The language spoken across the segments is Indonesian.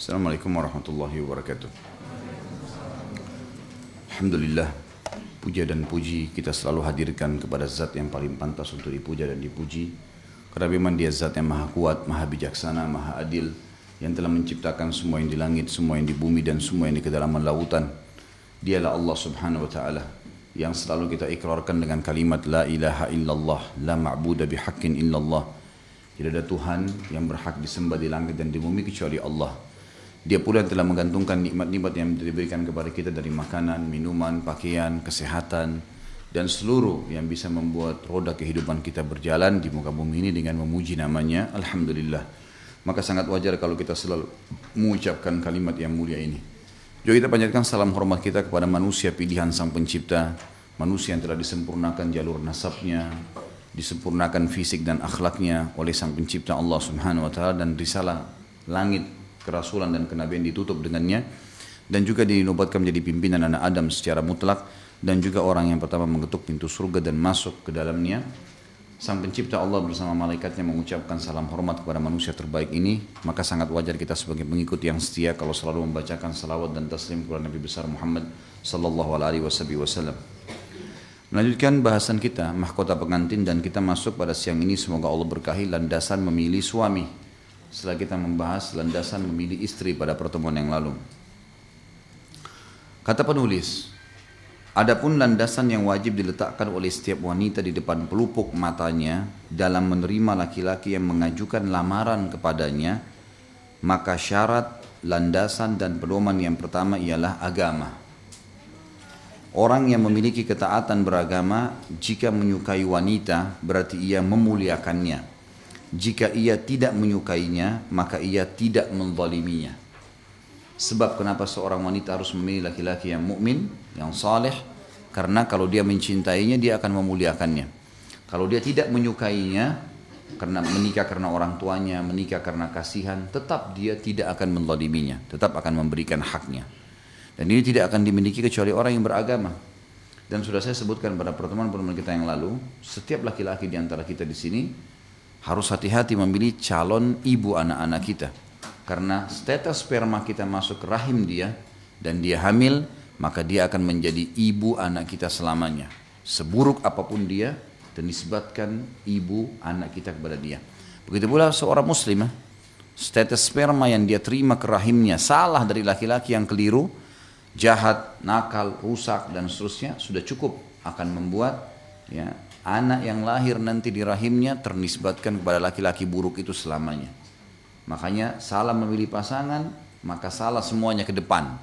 Assalamualaikum warahmatullahi wabarakatuh. Alhamdulillah, puja dan puji kita selalu hadirkan kepada zat yang paling pantas untuk dipuja dan dipuji. Karena memang dia zat yang maha kuat, maha bijaksana, maha adil, yang telah menciptakan semua yang di langit, semua yang di bumi, dan semua yang di kedalaman lautan. Dialah Allah subhanahu wa ta'ala yang selalu kita ikrarkan dengan kalimat La ilaha illallah, la ma'buda bihaqqin illallah. Tidak ada Tuhan yang berhak disembah di langit dan di bumi kecuali Allah. Dia pula yang telah menggantungkan nikmat-nikmat yang diberikan kepada kita dari makanan, minuman, pakaian, kesehatan, dan seluruh yang bisa membuat roda kehidupan kita berjalan di muka bumi ini dengan memuji namanya. Alhamdulillah. Maka sangat wajar kalau kita selalu mengucapkan kalimat yang mulia ini. Juga kita panjatkan salam hormat kita kepada manusia pilihan sang pencipta, manusia yang telah disempurnakan jalur nasabnya, disempurnakan fisik dan akhlaknya oleh sang pencipta Allah subhanahu wa ta'ala dan risalah langit kerasulan dan kenabian ditutup dengannya dan juga dinobatkan menjadi pimpinan anak Adam secara mutlak dan juga orang yang pertama mengetuk pintu surga dan masuk ke dalamnya. Sang pencipta Allah bersama malaikatnya mengucapkan salam hormat kepada manusia terbaik ini Maka sangat wajar kita sebagai pengikut yang setia Kalau selalu membacakan salawat dan taslim kepada Nabi besar Muhammad Sallallahu alaihi wasallam. Melanjutkan bahasan kita Mahkota pengantin dan kita masuk pada siang ini. Semoga Allah berkahi landasan memilih suami setelah kita membahas landasan memilih istri pada pertemuan yang lalu. Kata penulis, Adapun landasan yang wajib diletakkan oleh setiap wanita di depan pelupuk matanya dalam menerima laki-laki yang mengajukan lamaran kepadanya, maka syarat, landasan dan pedoman yang pertama ialah agama. Orang yang memiliki ketaatan beragama jika menyukai wanita berarti ia memuliakannya. Jika ia tidak menyukainya, maka ia tidak menzaliminya. Sebab kenapa seorang wanita harus memilih laki-laki yang mukmin, yang saleh? Karena kalau dia mencintainya, dia akan memuliakannya. Kalau dia tidak menyukainya, karena menikah karena orang tuanya, menikah karena kasihan, tetap dia tidak akan menzaliminya, tetap akan memberikan haknya. Dan ini tidak akan dimiliki kecuali orang yang beragama. Dan sudah saya sebutkan pada pertemuan-pertemuan kita yang lalu, setiap laki-laki di antara kita di sini harus hati-hati memilih calon ibu anak-anak kita. Karena status sperma kita masuk rahim dia dan dia hamil, maka dia akan menjadi ibu anak kita selamanya. Seburuk apa pun dia dan disebabkan ibu anak kita kepada dia. Begitu pula seorang muslimah, status sperma yang dia terima ke rahimnya salah dari laki-laki yang keliru, jahat, nakal, rusak dan seterusnya sudah cukup akan membuat ya anak yang lahir nanti di rahimnya ternisbatkan kepada laki-laki buruk itu selamanya. Makanya salah memilih pasangan, maka salah semuanya ke depan.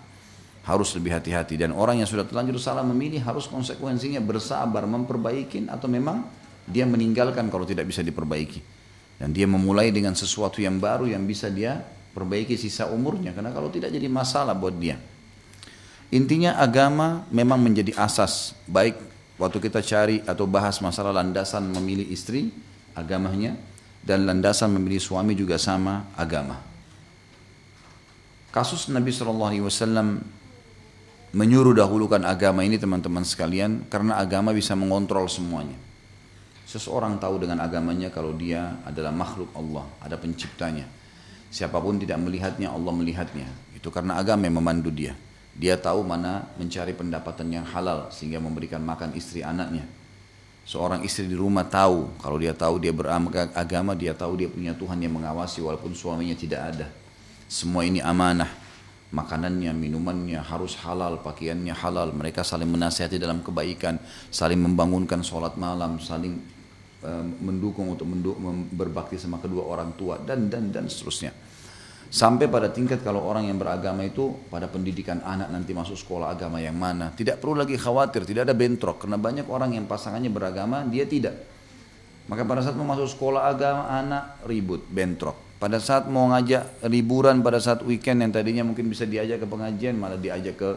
Harus lebih hati-hati dan orang yang sudah terlanjur salah memilih harus konsekuensinya bersabar memperbaiki atau memang dia meninggalkan kalau tidak bisa diperbaiki. Dan dia memulai dengan sesuatu yang baru yang bisa dia perbaiki sisa umurnya karena kalau tidak jadi masalah buat dia. Intinya agama memang menjadi asas baik waktu kita cari atau bahas masalah landasan memilih istri, agamanya, dan landasan memilih suami juga sama agama. Kasus Nabi SAW menyuruh dahulukan agama ini teman-teman sekalian karena agama bisa mengontrol semuanya. Seseorang tahu dengan agamanya kalau dia adalah makhluk Allah, ada penciptanya. Siapa pun tidak melihatnya, Allah melihatnya. Itu karena agama yang memandu dia. Dia tahu mana mencari pendapatan yang halal sehingga memberikan makan istri anaknya. Seorang istri di rumah tahu, kalau dia tahu dia beragama, dia tahu dia punya Tuhan yang mengawasi walaupun suaminya tidak ada. Semua ini amanah. Makanannya, minumannya harus halal, pakaiannya halal. Mereka saling menasihati dalam kebaikan, saling membangunkan sholat malam, saling uh, mendukung untuk berbakti sama kedua orang tua dan dan dan seterusnya. Sampai pada tingkat kalau orang yang beragama itu pada pendidikan anak nanti masuk sekolah agama yang mana. Tidak perlu lagi khawatir, tidak ada bentrok. Karena banyak orang yang pasangannya beragama, dia tidak. Maka pada saat mau masuk sekolah agama, anak ribut, bentrok. Pada saat mau ngajak liburan, pada saat weekend yang tadinya mungkin bisa diajak ke pengajian, malah diajak ke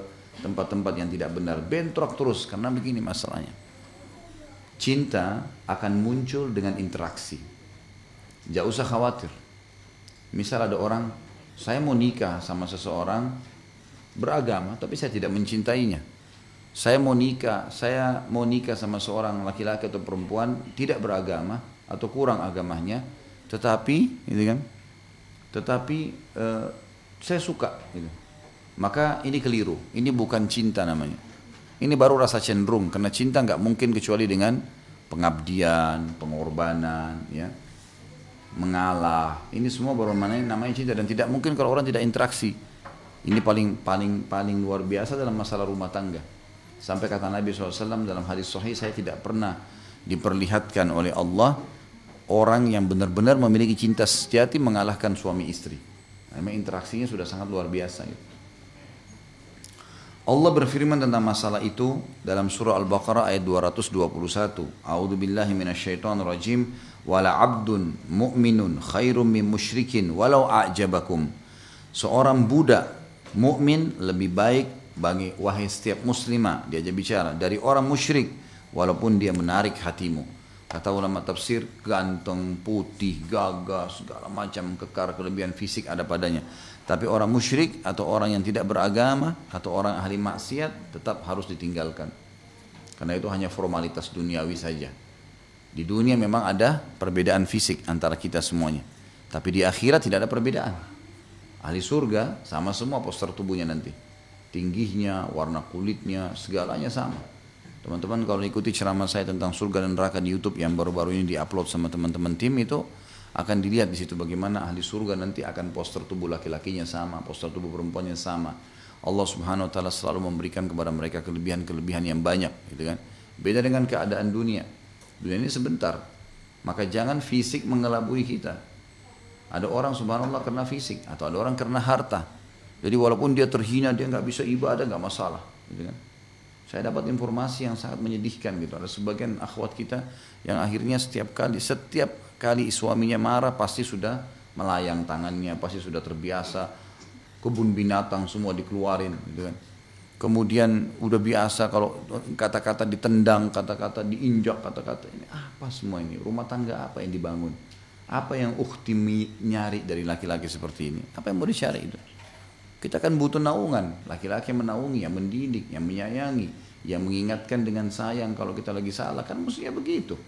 tempat-tempat yang tidak benar. Bentrok terus, karena begini masalahnya. Cinta akan muncul dengan interaksi. Jangan usah khawatir. Misal ada orang, saya mau nikah sama seseorang beragama, tapi saya tidak mencintainya. Saya mau nikah, saya mau nikah sama seorang laki-laki atau perempuan tidak beragama atau kurang agamanya, tetapi, gitu kan? Tetapi eh, saya suka gitu. Maka ini keliru, ini bukan cinta namanya. Ini baru rasa cenderung karena cinta nggak mungkin kecuali dengan pengabdian, pengorbanan, ya, mengalah. Ini semua baru namanya, namanya cinta dan tidak mungkin kalau orang tidak interaksi. Ini paling paling paling luar biasa dalam masalah rumah tangga. Sampai kata Nabi SAW dalam hadis sahih saya tidak pernah diperlihatkan oleh Allah orang yang benar-benar memiliki cinta sejati mengalahkan suami istri. Memang interaksinya sudah sangat luar biasa. Gitu. Allah berfirman tentang masalah itu dalam surah Al-Baqarah ayat 221. A'udzu billahi minasyaitonir rajim. Wala 'abdun mu'minun khairum min musyrikin walau a'jabakum. Seorang budak mukmin lebih baik bagi wahai setiap muslimah diajak bicara dari orang musyrik walaupun dia menarik hatimu. Kata ulama tafsir ganteng putih gagah segala macam kekar kelebihan fisik ada padanya. Tapi orang musyrik atau orang yang tidak beragama atau orang ahli maksiat tetap harus ditinggalkan. Karena itu hanya formalitas duniawi saja di dunia memang ada perbedaan fisik antara kita semuanya tapi di akhirat tidak ada perbedaan ahli surga sama semua poster tubuhnya nanti tingginya, warna kulitnya, segalanya sama. Teman-teman kalau ikuti ceramah saya tentang surga dan neraka di YouTube yang baru-baru ini diupload sama teman-teman tim itu akan dilihat di situ bagaimana ahli surga nanti akan poster tubuh laki-lakinya sama, poster tubuh perempuannya sama. Allah Subhanahu wa taala selalu memberikan kepada mereka kelebihan-kelebihan yang banyak, gitu kan. Beda dengan keadaan dunia. Dunia ini sebentar. Maka jangan fisik mengelabui kita. Ada orang subhanallah karena fisik atau ada orang karena harta. Jadi walaupun dia terhina, dia nggak bisa ibadah, nggak masalah. Gitu kan? Saya dapat informasi yang sangat menyedihkan gitu. Ada sebagian akhwat kita yang akhirnya setiap kali, setiap kali suaminya marah pasti sudah melayang tangannya, pasti sudah terbiasa. Kebun binatang semua dikeluarin gitu kan. Kemudian udah biasa kalau kata-kata ditendang, kata-kata diinjak, kata-kata ini apa semua ini? Rumah tangga apa yang dibangun? Apa yang ukti nyari dari laki-laki seperti ini? Apa yang mau dicari itu? Kita kan butuh naungan, laki-laki yang menaungi, yang mendidik, yang menyayangi, yang mengingatkan dengan sayang kalau kita lagi salah kan mestinya begitu.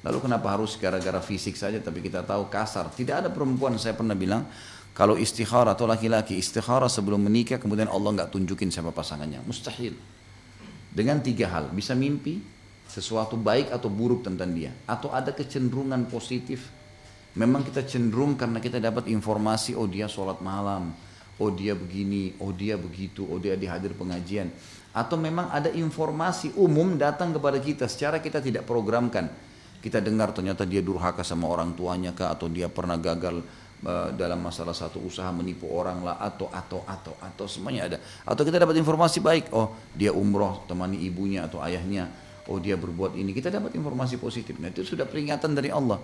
Lalu kenapa harus gara-gara fisik saja tapi kita tahu kasar? Tidak ada perempuan saya pernah bilang kalau istikharah atau laki-laki istikharah sebelum menikah kemudian Allah nggak tunjukin siapa pasangannya, mustahil. Dengan tiga hal, bisa mimpi sesuatu baik atau buruk tentang dia atau ada kecenderungan positif. Memang kita cenderung karena kita dapat informasi oh dia sholat malam, oh dia begini, oh dia begitu, oh dia dihadir pengajian. Atau memang ada informasi umum datang kepada kita secara kita tidak programkan. Kita dengar ternyata dia durhaka sama orang tuanya kah atau dia pernah gagal dalam masalah satu usaha menipu orang lah atau atau atau atau semuanya ada. Atau kita dapat informasi baik, oh dia umroh temani ibunya atau ayahnya, oh dia berbuat ini. Kita dapat informasi positif. Nah itu sudah peringatan dari Allah.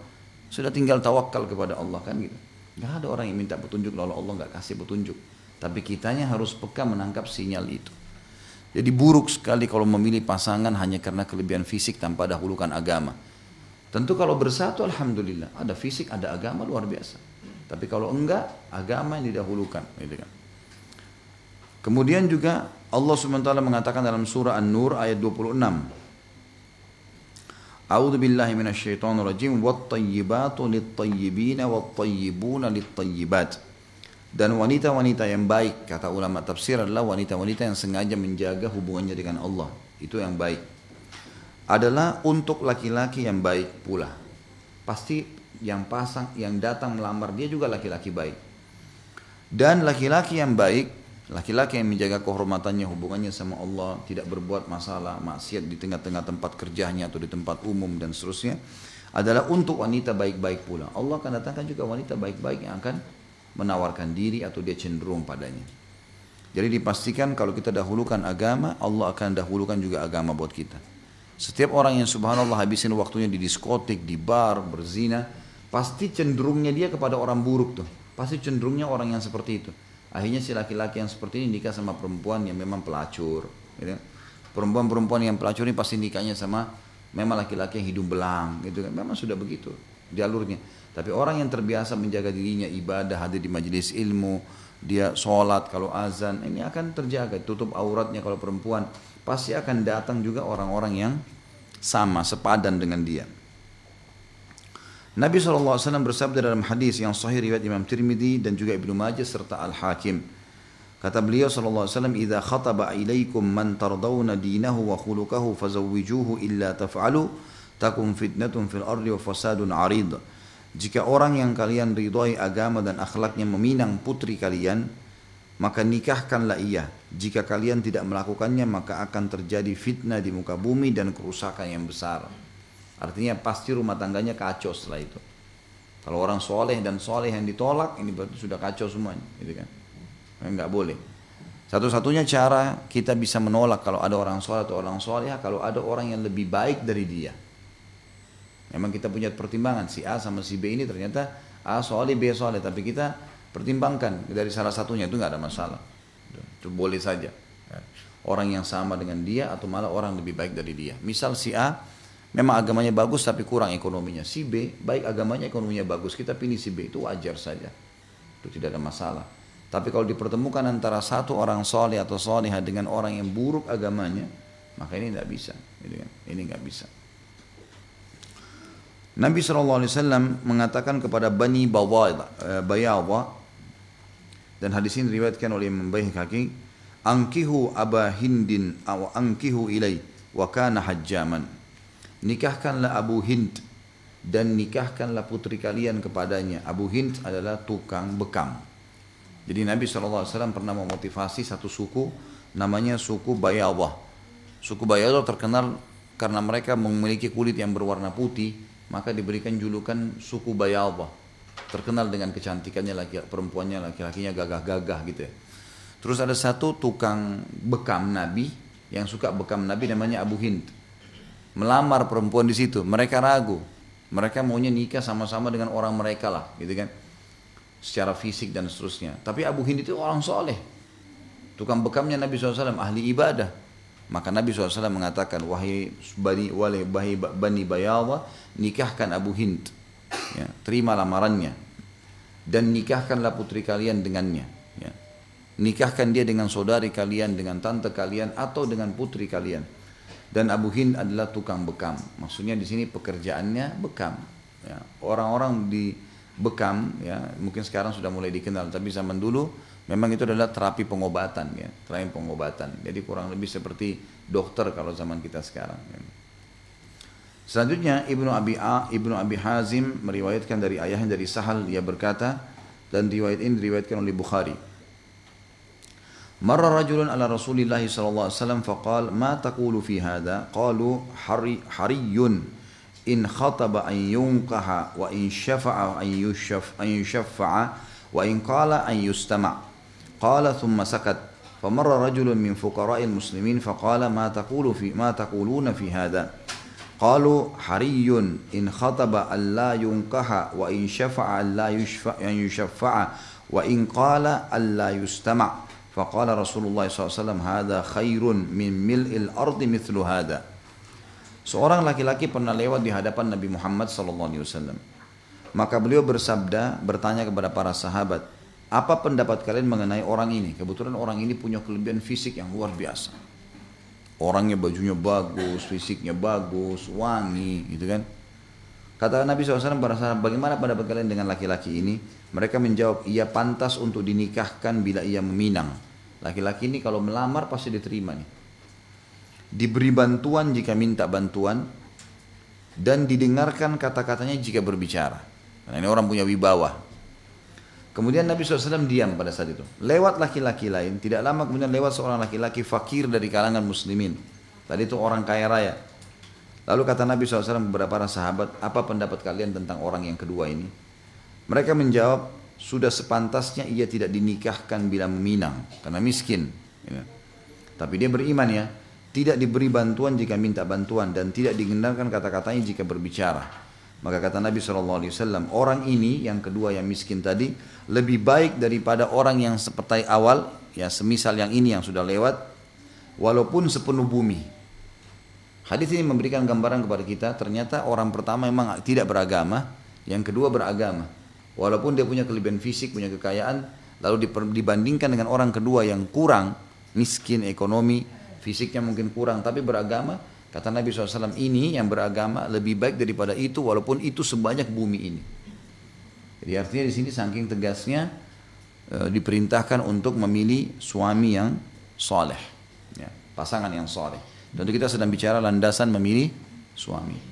Sudah tinggal tawakal kepada Allah kan gitu. Gak ada orang yang minta petunjuk lalu Allah gak kasih petunjuk. Tapi kitanya harus peka menangkap sinyal itu. Jadi buruk sekali kalau memilih pasangan hanya karena kelebihan fisik tanpa dahulukan agama. Tentu kalau bersatu Alhamdulillah. Ada fisik, ada agama luar biasa. Tapi kalau enggak, agama yang didahulukan. Gitu kan. Kemudian juga Allah SWT mengatakan dalam surah An-Nur ayat 26. A'udzu billahi minasyaitonir rajim wat-tayyibatu lit-tayyibina wat-tayyibuna lit-tayyibat. Dan wanita-wanita yang baik kata ulama tafsir adalah wanita-wanita yang sengaja menjaga hubungannya dengan Allah. Itu yang baik. Adalah untuk laki-laki yang baik pula. Pasti yang pasang yang datang melamar dia juga laki-laki baik. Dan laki-laki yang baik Laki-laki yang menjaga kehormatannya, hubungannya sama Allah, tidak berbuat masalah, maksiat di tengah-tengah tempat kerjanya atau di tempat umum dan seterusnya, adalah untuk wanita baik-baik pula. Allah akan datangkan juga wanita baik-baik yang akan menawarkan diri atau dia cenderung padanya. Jadi dipastikan kalau kita dahulukan agama, Allah akan dahulukan juga agama buat kita. Setiap orang yang subhanallah habisin waktunya di diskotik, di bar, berzina, pasti cenderungnya dia kepada orang buruk tuh. Pasti cenderungnya orang yang seperti itu. Akhirnya si laki-laki yang seperti ini nikah sama perempuan yang memang pelacur. Gitu. Perempuan-perempuan yang pelacur ini pasti nikahnya sama memang laki-laki yang hidung belang. Gitu kan. Memang sudah begitu jalurnya. Tapi orang yang terbiasa menjaga dirinya ibadah, hadir di majelis ilmu, dia sholat kalau azan, ini akan terjaga. Tutup auratnya kalau perempuan. Pasti akan datang juga orang-orang yang sama, sepadan dengan dia. Nabi SAW bersabda dalam hadis yang sahih riwayat Imam Tirmidzi dan juga Ibnu Majah serta Al-Hakim. Kata beliau SAW, "Idza khataba ilaikum man tardawna dinahu wa khuluquhu fazawwijuhu illa taf'alu takum fitnatun fil ardi wa fasadun 'arid." Jika orang yang kalian ridhoi agama dan akhlaknya meminang putri kalian, maka nikahkanlah ia. Jika kalian tidak melakukannya, maka akan terjadi fitnah di muka bumi dan kerusakan yang besar. Artinya pasti rumah tangganya kacau setelah itu. Kalau orang soleh dan soleh yang ditolak, ini berarti sudah kacau semuanya. Gitu kan? Enggak boleh. Satu-satunya cara kita bisa menolak kalau ada orang soleh atau orang soleh, kalau ada orang yang lebih baik dari dia. Memang kita punya pertimbangan, si A sama si B ini ternyata A soleh, B soleh. Tapi kita pertimbangkan dari salah satunya, itu nggak ada masalah. Itu boleh saja. Orang yang sama dengan dia atau malah orang lebih baik dari dia. Misal si A Memang agamanya bagus tapi kurang ekonominya. Si B, baik agamanya ekonominya bagus, kita pilih si B, itu wajar saja. Itu tidak ada masalah. Tapi kalau dipertemukan antara satu orang soleh atau soleha dengan orang yang buruk agamanya, maka ini tidak bisa. Gitu kan? Ini nggak bisa. Nabi SAW mengatakan kepada Bani eh, Bayawa dan hadis ini diriwayatkan oleh Imam Baihaqi Angkihu Aba Hindin aw angkihu ilai wa kana hajjaman nikahkanlah Abu Hind dan nikahkanlah putri kalian kepadanya. Abu Hind adalah tukang bekam. Jadi Nabi SAW pernah memotivasi satu suku namanya suku Bayawah. Suku Bayawah terkenal karena mereka memiliki kulit yang berwarna putih, maka diberikan julukan suku Bayawah. Terkenal dengan kecantikannya laki perempuannya laki-lakinya gagah-gagah gitu ya. Terus ada satu tukang bekam Nabi yang suka bekam Nabi namanya Abu Hind melamar perempuan di situ. Mereka ragu. Mereka maunya nikah sama-sama dengan orang mereka lah, gitu kan. Secara fisik dan seterusnya. Tapi Abu Hind itu orang soleh. Tukang bekamnya Nabi SAW, ahli ibadah. Maka Nabi SAW mengatakan, wahai bani, wahai bani bayawa, nikahkan Abu Hind. Ya, terima lamarannya. Dan nikahkanlah putri kalian dengannya. Ya. Nikahkan dia dengan saudari kalian, dengan tante kalian, atau dengan putri kalian dan Abu Hind adalah tukang bekam. Maksudnya di sini pekerjaannya bekam. Ya, orang-orang di bekam ya mungkin sekarang sudah mulai dikenal tapi zaman dulu memang itu adalah terapi pengobatan ya terapi pengobatan jadi kurang lebih seperti dokter kalau zaman kita sekarang ya. selanjutnya ibnu abi A ibnu abi Hazim meriwayatkan dari ayahnya dari Sahal dia berkata dan riwayat ini diriwayatkan oleh Bukhari مر رجل على رسول الله صلى الله عليه وسلم فقال ما تقول في هذا؟ قالوا حري, حري إن خطب أن ينكح وإن شفع أن يشف أن يشفع وإن قال أن يستمع. قال ثم سكت. فمر رجل من فقراء المسلمين فقال ما تقول في ما تقولون في هذا؟ قالوا حري إن خطب أن لا ينكح وإن شفع أن لا يشفع, أن يشفع وإن قال أن لا يستمع. Faqala Rasulullah SAW, Hada khairun min mil'il ardi mithlu hada. Seorang laki-laki pernah lewat di hadapan Nabi Muhammad SAW. Maka beliau bersabda, bertanya kepada para sahabat, apa pendapat kalian mengenai orang ini? Kebetulan orang ini punya kelebihan fisik yang luar biasa. Orangnya bajunya bagus, fisiknya bagus, wangi, gitu kan. Kata Nabi SAW bagaimana pendapat kalian dengan laki-laki ini? Mereka menjawab, ia pantas untuk dinikahkan bila ia meminang. Laki-laki ini kalau melamar pasti diterima nih. Diberi bantuan jika minta bantuan dan didengarkan kata-katanya jika berbicara. Karena ini orang punya wibawa. Kemudian Nabi SAW diam pada saat itu. Lewat laki-laki lain, tidak lama kemudian lewat seorang laki-laki fakir dari kalangan muslimin. Tadi itu orang kaya raya. Lalu kata Nabi SAW beberapa sahabat, apa pendapat kalian tentang orang yang kedua ini? Mereka menjawab, sudah sepantasnya ia tidak dinikahkan bila meminang, karena miskin. Ya. Tapi dia beriman ya, tidak diberi bantuan jika minta bantuan dan tidak digendarkan kata-katanya jika berbicara. Maka kata Nabi SAW, orang ini yang kedua yang miskin tadi lebih baik daripada orang yang seperti awal, ya semisal yang ini yang sudah lewat, walaupun sepenuh bumi. Hadis ini memberikan gambaran kepada kita, ternyata orang pertama memang tidak beragama, yang kedua beragama. Walaupun dia punya kelebihan fisik, punya kekayaan, lalu dibandingkan dengan orang kedua yang kurang, miskin ekonomi, fisiknya mungkin kurang, tapi beragama, Kata Nabi SAW, ini yang beragama lebih baik daripada itu walaupun itu sebanyak bumi ini. Jadi artinya di sini saking tegasnya e, diperintahkan untuk memilih suami yang soleh, ya, pasangan yang soleh. Tentu kita sedang bicara landasan memilih suami.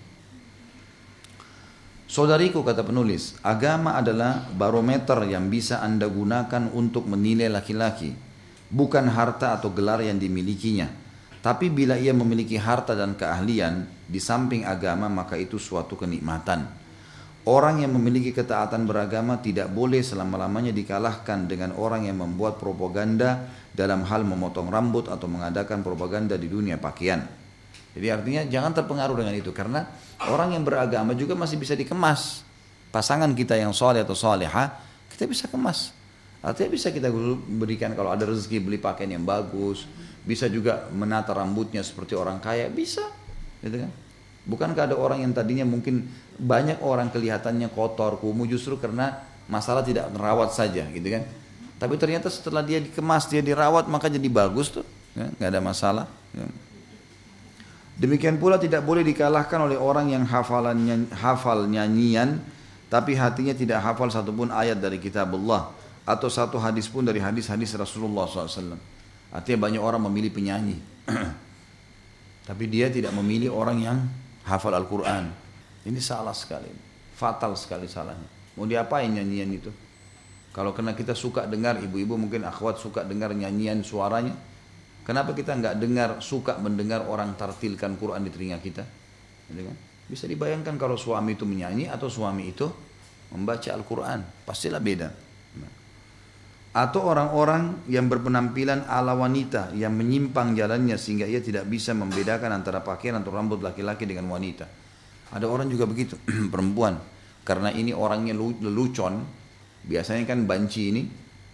Saudariku kata penulis, agama adalah barometer yang bisa anda gunakan untuk menilai laki-laki, bukan harta atau gelar yang dimilikinya tapi bila ia memiliki harta dan keahlian di samping agama maka itu suatu kenikmatan. Orang yang memiliki ketaatan beragama tidak boleh selama-lamanya dikalahkan dengan orang yang membuat propaganda dalam hal memotong rambut atau mengadakan propaganda di dunia pakaian. Jadi artinya jangan terpengaruh dengan itu karena orang yang beragama juga masih bisa dikemas. Pasangan kita yang soleh atau soleha kita bisa kemas. Artinya bisa kita berikan kalau ada rezeki beli pakaian yang bagus, bisa juga menata rambutnya seperti orang kaya, bisa. Gitu kan? Bukankah ada orang yang tadinya mungkin banyak orang kelihatannya kotor, kumuh justru karena masalah tidak merawat saja gitu kan. Tapi ternyata setelah dia dikemas, dia dirawat maka jadi bagus tuh, ya, nggak ada masalah. Ya. Demikian pula tidak boleh dikalahkan oleh orang yang hafal nyanyian tapi hatinya tidak hafal satupun ayat dari kitab Allah atau satu hadis pun dari hadis-hadis Rasulullah SAW. Artinya banyak orang memilih penyanyi. Tapi dia tidak memilih orang yang hafal Al-Quran. Ini salah sekali. Fatal sekali salahnya. Mau diapain nyanyian itu? Kalau kena kita suka dengar, ibu-ibu mungkin akhwat suka dengar nyanyian suaranya. Kenapa kita nggak dengar, suka mendengar orang tartilkan Quran di telinga kita? Gitu kan? Bisa dibayangkan kalau suami itu menyanyi atau suami itu membaca Al-Quran. Pastilah beda atau orang-orang yang berpenampilan ala wanita yang menyimpang jalannya sehingga ia tidak bisa membedakan antara pakaian atau rambut laki-laki dengan wanita. Ada orang juga begitu, perempuan. Karena ini orangnya lelucon, biasanya kan banci ini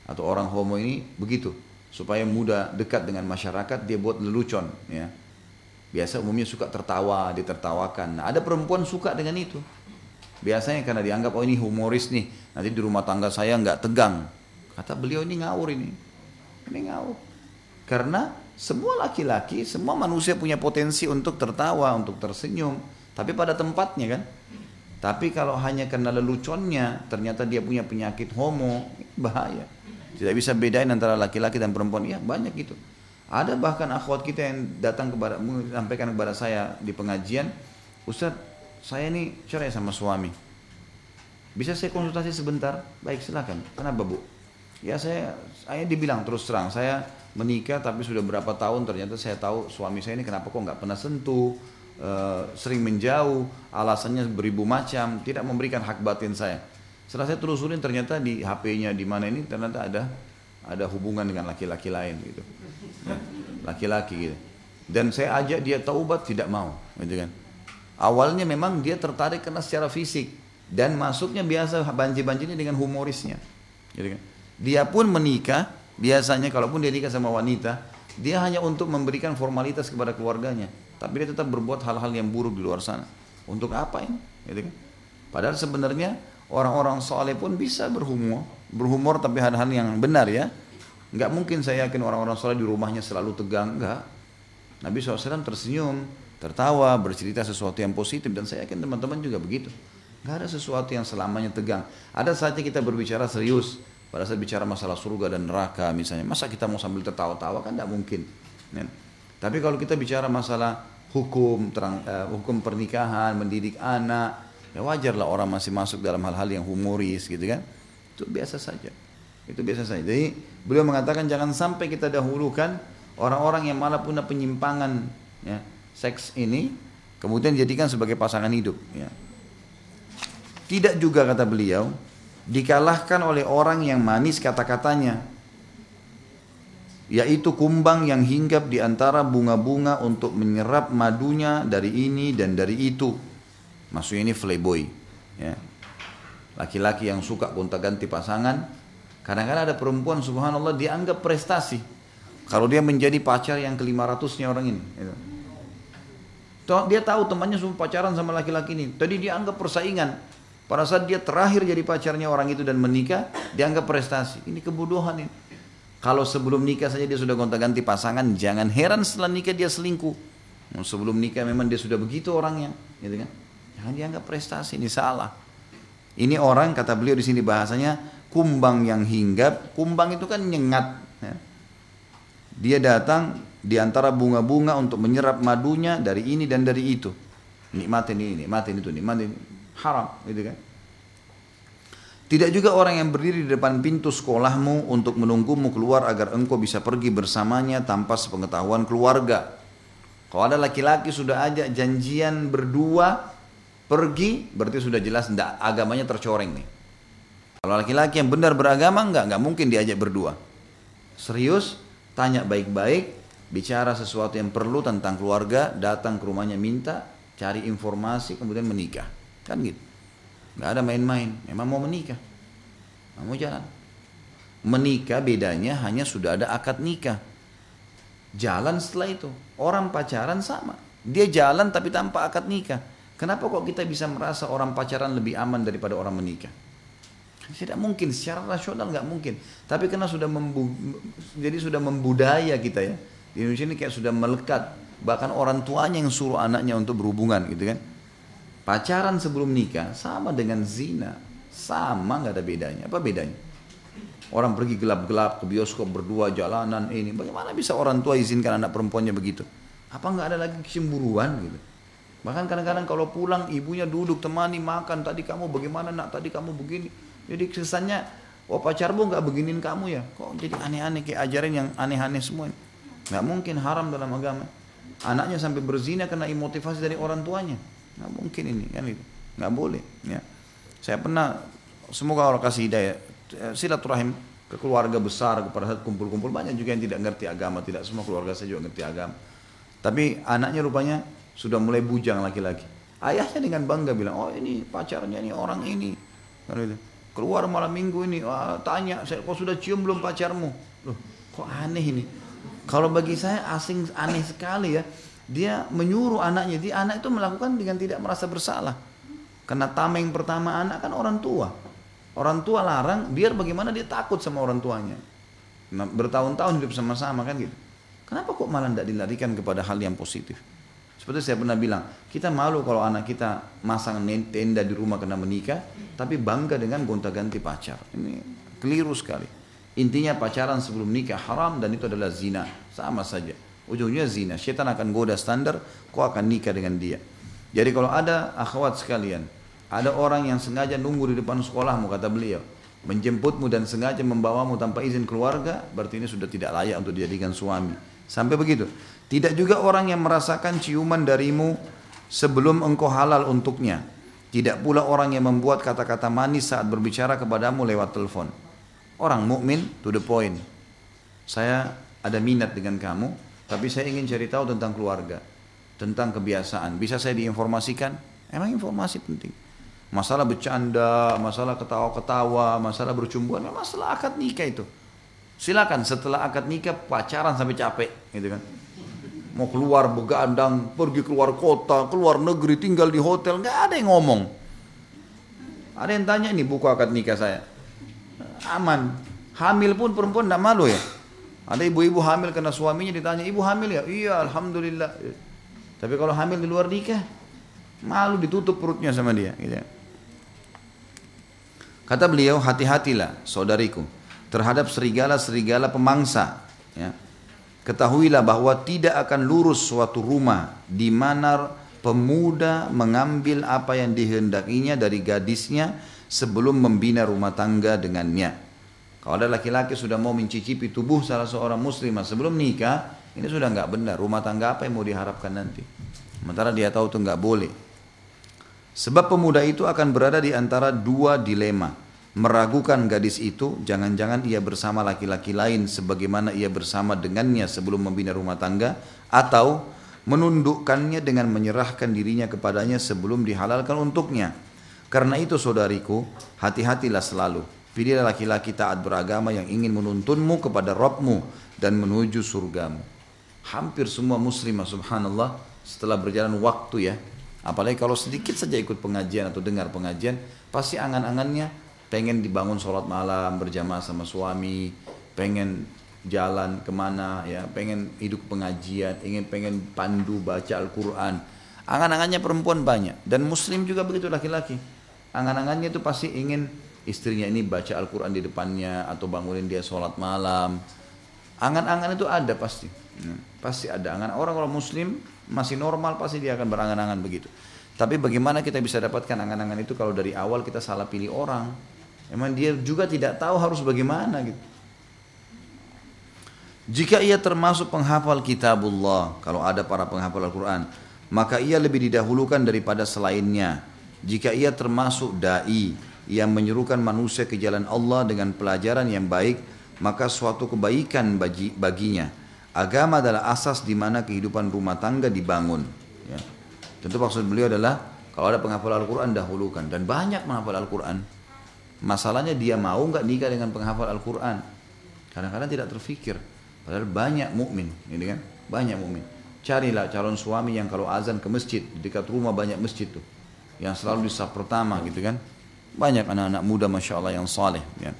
atau orang homo ini begitu. Supaya mudah dekat dengan masyarakat dia buat lelucon ya. Biasa umumnya suka tertawa, ditertawakan. Nah, ada perempuan suka dengan itu. Biasanya karena dianggap oh ini humoris nih, nanti di rumah tangga saya nggak tegang Kata beliau ini ngawur ini. Ini ngawur. Karena semua laki-laki, semua manusia punya potensi untuk tertawa, untuk tersenyum. Tapi pada tempatnya kan. Tapi kalau hanya karena leluconnya, ternyata dia punya penyakit homo, bahaya. Tidak bisa bedain antara laki-laki dan perempuan. Ya banyak gitu. Ada bahkan akhwat kita yang datang kepada, menyampaikan kepada saya di pengajian, Ustaz, saya ini cerai sama suami. Bisa saya konsultasi sebentar? Baik silakan. Kenapa bu? Ya saya, saya dibilang terus terang, saya menikah tapi sudah berapa tahun ternyata saya tahu suami saya ini kenapa kok nggak pernah sentuh, e, sering menjauh, alasannya beribu macam, tidak memberikan hak batin saya. Setelah saya telusurin ternyata di HP-nya di mana ini ternyata ada ada hubungan dengan laki-laki lain gitu, ya, laki-laki gitu. Dan saya ajak dia taubat tidak mau, gitu kan. Awalnya memang dia tertarik karena secara fisik dan masuknya biasa banji-banji ini dengan humorisnya, gitu kan. Dia pun menikah, biasanya kalaupun dia nikah sama wanita, dia hanya untuk memberikan formalitas kepada keluarganya. Tapi dia tetap berbuat hal-hal yang buruk di luar sana. Untuk apa ini? Gitu kan? Padahal sebenarnya orang-orang soleh pun bisa berhumor, berhumor tapi hal-hal yang benar ya. Enggak mungkin saya yakin orang-orang soleh di rumahnya selalu tegang, enggak. Nabi SAW tersenyum, tertawa, bercerita sesuatu yang positif dan saya yakin teman-teman juga begitu. Enggak ada sesuatu yang selamanya tegang. Ada saatnya kita berbicara serius, pada saat bicara masalah surga dan neraka misalnya, masa kita mau sambil tertawa-tawa kan tidak mungkin. Ya. Tapi kalau kita bicara masalah hukum, terang, uh, hukum pernikahan, mendidik anak, ya wajarlah orang masih masuk dalam hal-hal yang humoris gitu kan. Itu biasa saja. Itu biasa saja. Jadi beliau mengatakan jangan sampai kita dahulukan orang-orang yang malah punya penyimpangan ya, seks ini kemudian jadikan sebagai pasangan hidup. Ya. Tidak juga kata beliau dikalahkan oleh orang yang manis kata-katanya yaitu kumbang yang hinggap di antara bunga-bunga untuk menyerap madunya dari ini dan dari itu maksudnya ini playboy ya laki-laki yang suka gonta-ganti pasangan kadang-kadang ada perempuan subhanallah dianggap prestasi kalau dia menjadi pacar yang ke-500 nya orang ini gitu. dia tahu temannya semua pacaran sama laki-laki ini tadi dia anggap persaingan pada saat dia terakhir jadi pacarnya orang itu dan menikah, dianggap prestasi. Ini kebodohan ini. Kalau sebelum nikah saja dia sudah gonta-ganti pasangan, jangan heran setelah nikah dia selingkuh. Sebelum nikah memang dia sudah begitu orangnya, gitu kan? Jangan dianggap prestasi ini salah. Ini orang kata beliau di sini bahasanya kumbang yang hinggap. Kumbang itu kan nyengat. Ya. Dia datang di antara bunga-bunga untuk menyerap madunya dari ini dan dari itu. Nikmatin ini, nikmatin itu, nikmatin haram, gitu kan? Tidak juga orang yang berdiri di depan pintu sekolahmu untuk menunggumu keluar agar engkau bisa pergi bersamanya tanpa sepengetahuan keluarga. Kalau ada laki-laki sudah ajak janjian berdua pergi, berarti sudah jelas enggak, agamanya tercoreng nih. Kalau laki-laki yang benar beragama enggak, enggak mungkin diajak berdua. Serius, tanya baik-baik, bicara sesuatu yang perlu tentang keluarga, datang ke rumahnya minta, cari informasi, kemudian menikah. Kan gitu. Nggak ada main-main memang mau menikah. Mau jalan. Menikah bedanya hanya sudah ada akad nikah. Jalan setelah itu. Orang pacaran sama. Dia jalan tapi tanpa akad nikah kenapa kok kita bisa merasa orang pacaran lebih aman daripada orang menikah tidak mungkin secara rasional nggak mungkin tapi karena sudah membu jadi sudah membudaya kita ya di Indonesia ini kayak sudah melekat bahkan orang tuanya yang suruh anaknya untuk berhubungan gitu kan Pacaran sebelum nikah sama dengan zina. Sama nggak ada bedanya. Apa bedanya? Orang pergi gelap-gelap ke bioskop berdua jalanan ini. Bagaimana bisa orang tua izinkan anak perempuannya begitu? Apa nggak ada lagi kecemburuan gitu? Bahkan kadang-kadang kalau pulang ibunya duduk temani makan. Tadi kamu bagaimana nak? Tadi kamu begini. Jadi kesannya, oh pacarmu nggak beginin kamu ya? Kok jadi aneh-aneh kayak ajarin yang aneh-aneh semua? Nggak mungkin haram dalam agama. Anaknya sampai berzina karena imotivasi dari orang tuanya nggak mungkin ini kan itu nggak boleh ya saya pernah semoga Allah kasih hidayah silaturahim ke keluarga besar pada saat kumpul-kumpul banyak juga yang tidak ngerti agama tidak semua keluarga saya juga ngerti agama tapi anaknya rupanya sudah mulai bujang laki-laki ayahnya dengan bangga bilang oh ini pacarnya ini orang ini keluar malam minggu ini Wah, tanya saya kok sudah cium belum pacarmu loh kok aneh ini kalau bagi saya asing aneh sekali ya dia menyuruh anaknya, dia anak itu melakukan dengan tidak merasa bersalah. Karena tameng pertama anak kan orang tua. Orang tua larang, biar bagaimana dia takut sama orang tuanya. Nah, bertahun-tahun hidup sama-sama kan gitu. Kenapa kok malah tidak dilarikan kepada hal yang positif? Seperti saya pernah bilang, kita malu kalau anak kita masang tenda di rumah kena menikah, tapi bangga dengan gonta-ganti pacar. Ini keliru sekali. Intinya pacaran sebelum nikah haram dan itu adalah zina. Sama saja. Ujungnya zina. Syaitan akan goda standar, kau akan nikah dengan dia. Jadi kalau ada akhwat sekalian, ada orang yang sengaja nunggu di depan sekolahmu, kata beliau, menjemputmu dan sengaja membawamu tanpa izin keluarga, berarti ini sudah tidak layak untuk dijadikan suami. Sampai begitu. Tidak juga orang yang merasakan ciuman darimu sebelum engkau halal untuknya. Tidak pula orang yang membuat kata-kata manis saat berbicara kepadamu lewat telepon. Orang mukmin to the point. Saya ada minat dengan kamu, tapi saya ingin cari tahu tentang keluarga, tentang kebiasaan. Bisa saya diinformasikan? Emang informasi penting. Masalah bercanda, masalah ketawa-ketawa, masalah bercumbuan, masalah akad nikah itu. Silakan setelah akad nikah pacaran sampai capek, gitu kan. Mau keluar begadang, pergi keluar kota, keluar negeri, tinggal di hotel, nggak ada yang ngomong. Ada yang tanya ini buku akad nikah saya. Aman. Hamil pun perempuan tidak malu ya. Ada ibu-ibu hamil karena suaminya ditanya, ibu hamil ya? Iya, alhamdulillah. Tapi kalau hamil di luar nikah, malu ditutup perutnya sama dia. Gitu. Ya. Kata beliau, hati-hatilah saudariku terhadap serigala-serigala pemangsa. Ya. Ketahuilah bahwa tidak akan lurus suatu rumah di mana pemuda mengambil apa yang dihendakinya dari gadisnya sebelum membina rumah tangga dengannya. Kalau ada laki-laki sudah mau mencicipi tubuh salah seorang muslimah sebelum nikah, ini sudah nggak benar. Rumah tangga apa yang mau diharapkan nanti? Sementara dia tahu itu nggak boleh. Sebab pemuda itu akan berada di antara dua dilema. Meragukan gadis itu, jangan-jangan ia bersama laki-laki lain sebagaimana ia bersama dengannya sebelum membina rumah tangga, atau menundukkannya dengan menyerahkan dirinya kepadanya sebelum dihalalkan untuknya. Karena itu saudariku, hati-hatilah selalu Pilihlah laki-laki taat beragama yang ingin menuntunmu kepada Rabbmu dan menuju surgamu. Hampir semua muslimah subhanallah setelah berjalan waktu ya. Apalagi kalau sedikit saja ikut pengajian atau dengar pengajian, pasti angan-angannya pengen dibangun sholat malam berjamaah sama suami, pengen jalan ke mana ya pengen hidup pengajian ingin pengen pandu baca Al-Quran. Angan-angannya perempuan banyak dan muslim juga begitu laki-laki. Angan-angannya itu pasti ingin istrinya ini baca Al-Quran di depannya atau bangunin dia sholat malam. Angan-angan itu ada pasti. Ya, pasti ada. Angan orang orang muslim masih normal pasti dia akan berangan-angan begitu. Tapi bagaimana kita bisa dapatkan angan-angan itu kalau dari awal kita salah pilih orang? Emang dia juga tidak tahu harus bagaimana gitu. Jika ia termasuk penghafal kitabullah, kalau ada para penghafal Al-Quran, maka ia lebih didahulukan daripada selainnya. Jika ia termasuk da'i yang menyerukan manusia ke jalan Allah dengan pelajaran yang baik, maka suatu kebaikan bagi, baginya. Agama adalah asas di mana kehidupan rumah tangga dibangun. Ya. Tentu maksud beliau adalah kalau ada penghafal Al-Quran dahulukan dan banyak menghafal Al-Quran. Masalahnya dia mau nggak nikah dengan penghafal Al-Quran. Kadang-kadang tidak terfikir. Padahal banyak mukmin, ini kan? Banyak mukmin. Carilah calon suami yang kalau azan ke masjid, dekat rumah banyak masjid tuh. Yang selalu di pertama gitu kan. Banyak anak-anak muda Masya Allah yang saleh. Ya.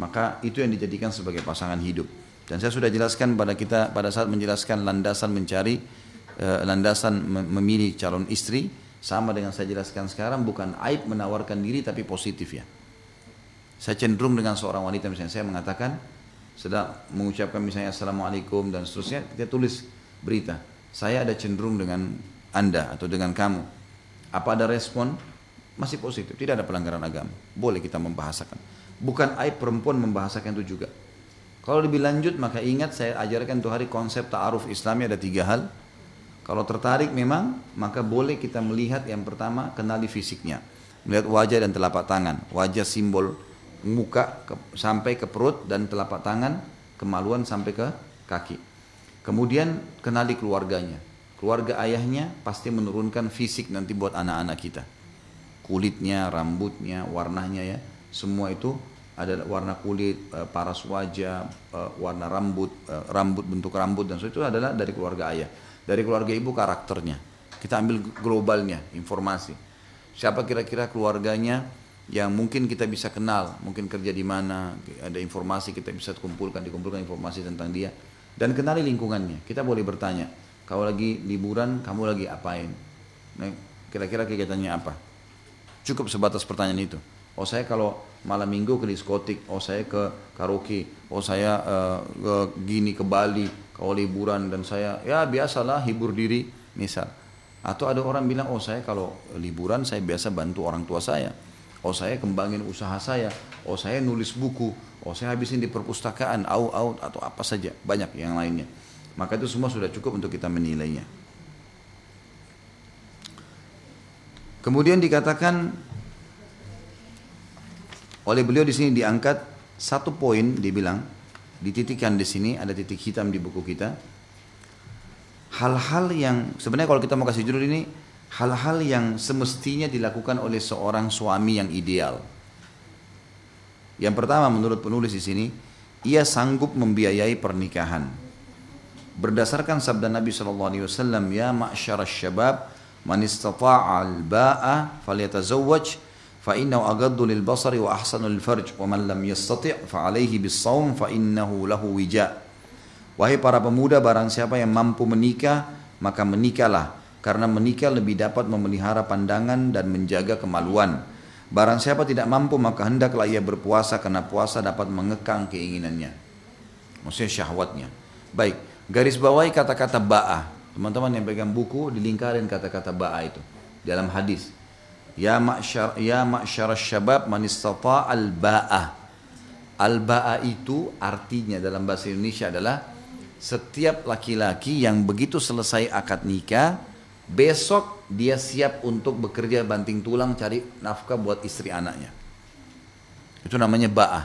Maka itu yang dijadikan sebagai pasangan hidup. Dan saya sudah jelaskan pada kita pada saat menjelaskan landasan mencari uh, landasan memilih calon istri sama dengan saya jelaskan sekarang bukan aib menawarkan diri tapi positif ya. Saya cenderung dengan seorang wanita misalnya saya mengatakan sedang mengucapkan misalnya assalamualaikum dan seterusnya dia tulis berita saya ada cenderung dengan anda atau dengan kamu. Apa ada respon? Masih positif tidak ada pelanggaran agama. Boleh kita membahasakan. Bukan aib perempuan membahasakan itu juga. Kalau lebih lanjut maka ingat saya ajarkan tuh hari konsep ta'aruf islami ada tiga hal. Kalau tertarik memang maka boleh kita melihat yang pertama kenali fisiknya. Melihat wajah dan telapak tangan wajah simbol muka ke, sampai ke perut dan telapak tangan, kemaluan sampai ke kaki. Kemudian kenali keluarganya. Keluarga ayahnya pasti menurunkan fisik nanti buat anak-anak kita. Kulitnya, rambutnya, warnanya ya, semua itu ada warna kulit, eh, paras wajah, eh, warna rambut, eh, rambut bentuk rambut dan itu adalah dari keluarga ayah. Dari keluarga ibu karakternya. Kita ambil globalnya, informasi. Siapa kira-kira keluarganya yang mungkin kita bisa kenal, mungkin kerja di mana, ada informasi kita bisa kumpulkan, dikumpulkan informasi tentang dia dan kenali lingkungannya. Kita boleh bertanya, kalau lagi liburan kamu lagi apain? Nah, kira-kira kegiatannya apa? Cukup sebatas pertanyaan itu. Oh saya kalau malam minggu ke diskotik, oh saya ke karaoke, oh saya uh, ke gini ke Bali, kalau liburan dan saya ya biasalah hibur diri misal. Atau ada orang bilang, oh saya kalau liburan saya biasa bantu orang tua saya oh saya kembangin usaha saya, oh saya nulis buku, oh saya habisin di perpustakaan, au au atau apa saja, banyak yang lainnya. Maka itu semua sudah cukup untuk kita menilainya. Kemudian dikatakan oleh beliau di sini diangkat satu poin dibilang dititikkan di sini ada titik hitam di buku kita. Hal-hal yang sebenarnya kalau kita mau kasih judul ini hal-hal yang semestinya dilakukan oleh seorang suami yang ideal. Yang pertama menurut penulis di sini, ia sanggup membiayai pernikahan. Berdasarkan sabda Nabi SAW, Ya ma'asyara syabab, man istata'a al-ba'a falyatazawwaj, farj, wa man lam yastati' fa alaihi bis sawm fa innahu lahu wija'. Wahai para pemuda, barang siapa yang mampu menikah, maka menikahlah karena menikah lebih dapat memelihara pandangan dan menjaga kemaluan. Barang siapa tidak mampu maka hendaklah ia berpuasa karena puasa dapat mengekang keinginannya. Maksudnya syahwatnya. Baik, garis bawahi kata-kata ba'ah. Teman-teman yang pegang buku dilingkarin kata-kata ba'ah itu dalam hadis. Ya ma'syar ya ma'syar syabab man al ba'ah. Al ba'ah itu artinya dalam bahasa Indonesia adalah setiap laki-laki yang begitu selesai akad nikah besok dia siap untuk bekerja banting tulang cari nafkah buat istri anaknya. Itu namanya ba'ah.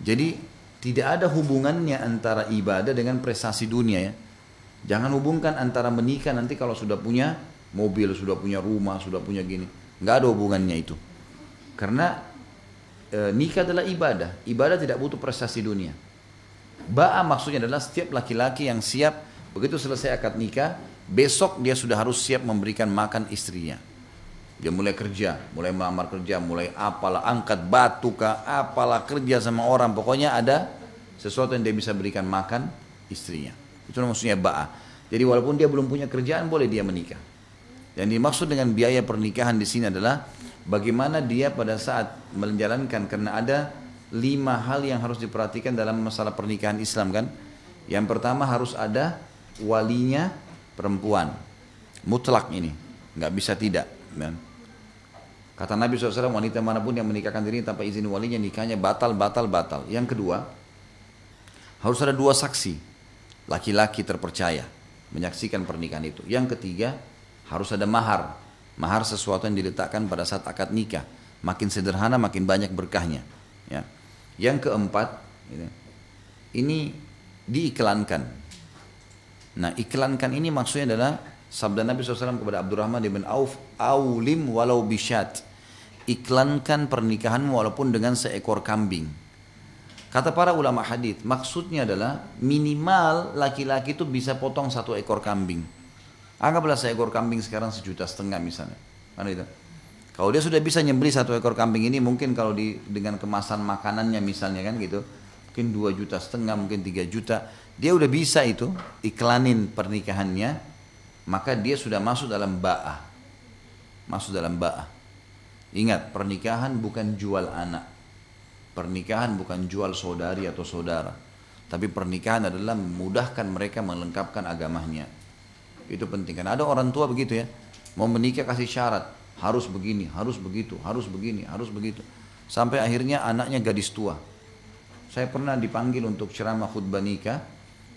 Jadi tidak ada hubungannya antara ibadah dengan prestasi dunia ya. Jangan hubungkan antara menikah nanti kalau sudah punya mobil, sudah punya rumah, sudah punya gini. Nggak ada hubungannya itu. Karena e, nikah adalah ibadah. Ibadah tidak butuh prestasi dunia. Ba'a maksudnya adalah setiap laki-laki yang siap begitu selesai akad nikah Besok dia sudah harus siap memberikan makan istrinya. Dia mulai kerja, mulai melamar kerja, mulai apalah angkat batu kah, apalah kerja sama orang. Pokoknya ada sesuatu yang dia bisa berikan makan istrinya. Itu maksudnya ba'a. Jadi walaupun dia belum punya kerjaan boleh dia menikah. Yang dimaksud dengan biaya pernikahan di sini adalah bagaimana dia pada saat menjalankan karena ada lima hal yang harus diperhatikan dalam masalah pernikahan Islam kan. Yang pertama harus ada walinya perempuan. Mutlak ini, nggak bisa tidak. Kan? Kata Nabi SAW, wanita mana pun yang menikahkan diri tanpa izin walinya, nikahnya batal, batal, batal. Yang kedua, harus ada dua saksi, laki-laki terpercaya, menyaksikan pernikahan itu. Yang ketiga, harus ada mahar. Mahar sesuatu yang diletakkan pada saat akad nikah. Makin sederhana, makin banyak berkahnya. Ya. Yang keempat, ini diiklankan. Nah, iklankan ini maksudnya adalah Sabda Nabi SAW kepada Abdurrahman bin Auf, Aulim walau bisyat. Iklankan pernikahanmu walaupun dengan seekor kambing. Kata para ulama hadis, maksudnya adalah minimal laki-laki itu bisa potong satu ekor kambing. Anggaplah seekor kambing sekarang sejuta setengah misalnya. Mana itu? Kalau dia sudah bisa nyembeli satu ekor kambing ini mungkin kalau di dengan kemasan makanannya misalnya kan gitu, mungkin dua juta setengah, mungkin tiga juta, dia udah bisa itu iklanin pernikahannya maka dia sudah masuk dalam ba'ah. Masuk dalam ba'ah. Ingat, pernikahan bukan jual anak. Pernikahan bukan jual saudari atau saudara. Tapi pernikahan adalah memudahkan mereka melengkapkan agamanya. Itu penting. Karena ada orang tua begitu ya. Mau menikah kasih syarat. Harus begini, harus begitu, harus begini, harus begitu. Sampai akhirnya anaknya gadis tua. Saya pernah dipanggil untuk ceramah khutbah nikah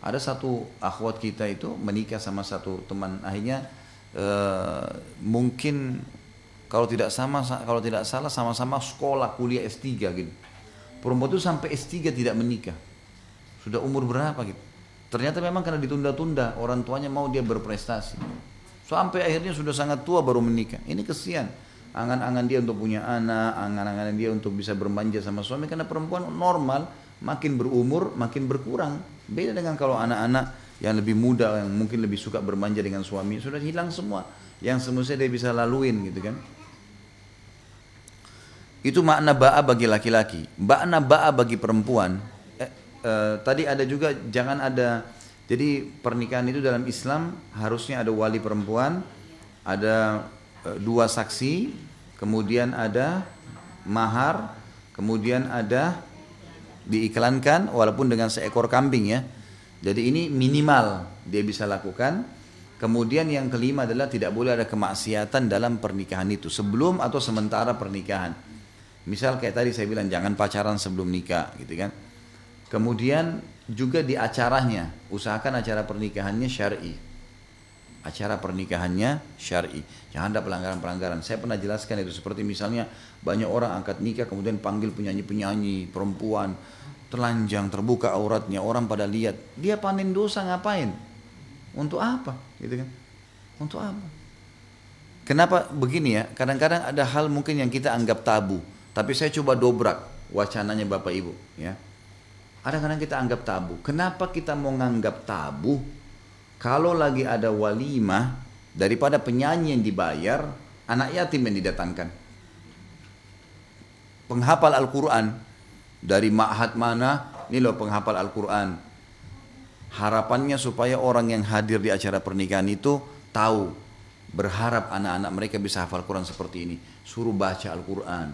ada satu akhwat kita itu menikah sama satu teman akhirnya e, mungkin kalau tidak sama kalau tidak salah sama-sama sekolah kuliah S3 gitu. Perempuan itu sampai S3 tidak menikah. Sudah umur berapa gitu. Ternyata memang karena ditunda-tunda, orang tuanya mau dia berprestasi. Sampai akhirnya sudah sangat tua baru menikah. Ini kesian. Angan-angan dia untuk punya anak, angan-angan dia untuk bisa bermanja sama suami karena perempuan normal makin berumur makin berkurang Beda dengan kalau anak-anak yang lebih muda, yang mungkin lebih suka bermanja dengan suami, sudah hilang semua. Yang semestinya dia bisa laluin gitu kan. Itu makna ba'a bagi laki-laki. Makna ba'a bagi perempuan. Eh, eh, tadi ada juga jangan ada jadi pernikahan itu dalam Islam harusnya ada wali perempuan, ada eh, dua saksi, kemudian ada mahar, kemudian ada diiklankan walaupun dengan seekor kambing ya. Jadi ini minimal dia bisa lakukan. Kemudian yang kelima adalah tidak boleh ada kemaksiatan dalam pernikahan itu sebelum atau sementara pernikahan. Misal kayak tadi saya bilang jangan pacaran sebelum nikah gitu kan. Kemudian juga di acaranya usahakan acara pernikahannya syar'i. Acara pernikahannya syar'i. Jangan ada pelanggaran-pelanggaran. Saya pernah jelaskan itu seperti misalnya banyak orang angkat nikah kemudian panggil penyanyi-penyanyi perempuan telanjang terbuka auratnya orang pada lihat. Dia panen dosa ngapain? Untuk apa? Gitu kan? Untuk apa? Kenapa begini ya? Kadang-kadang ada hal mungkin yang kita anggap tabu. Tapi saya coba dobrak wacananya bapak ibu ya. Kadang-kadang kita anggap tabu. Kenapa kita mau nganggap tabu? Kalau lagi ada walimah daripada penyanyi yang dibayar anak yatim yang didatangkan. Penghafal Al-Quran dari ma'had mana, ini loh penghafal Al-Quran. Harapannya supaya orang yang hadir di acara pernikahan itu tahu, berharap anak-anak mereka bisa hafal Quran seperti ini. Suruh baca Al-Quran.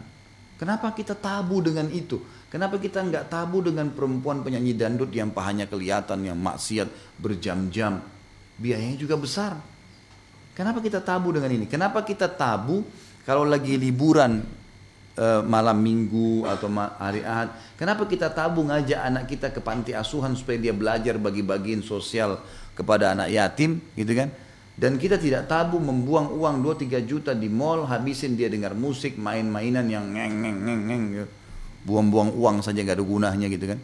Kenapa kita tabu dengan itu? Kenapa kita nggak tabu dengan perempuan penyanyi dandut yang pahanya kelihatan, yang maksiat berjam-jam? Biayanya juga besar. Kenapa kita tabu dengan ini? Kenapa kita tabu kalau lagi liburan Eh, malam minggu atau hari ahad. Kenapa kita tabung aja anak kita ke panti asuhan supaya dia belajar bagi-bagiin sosial kepada anak yatim gitu kan. Dan kita tidak tabu membuang uang 2-3 juta di mall habisin dia dengar musik, main-mainan yang ngeng ngeng ngeng ngeng gitu. Buang-buang uang saja gak ada gunanya gitu kan.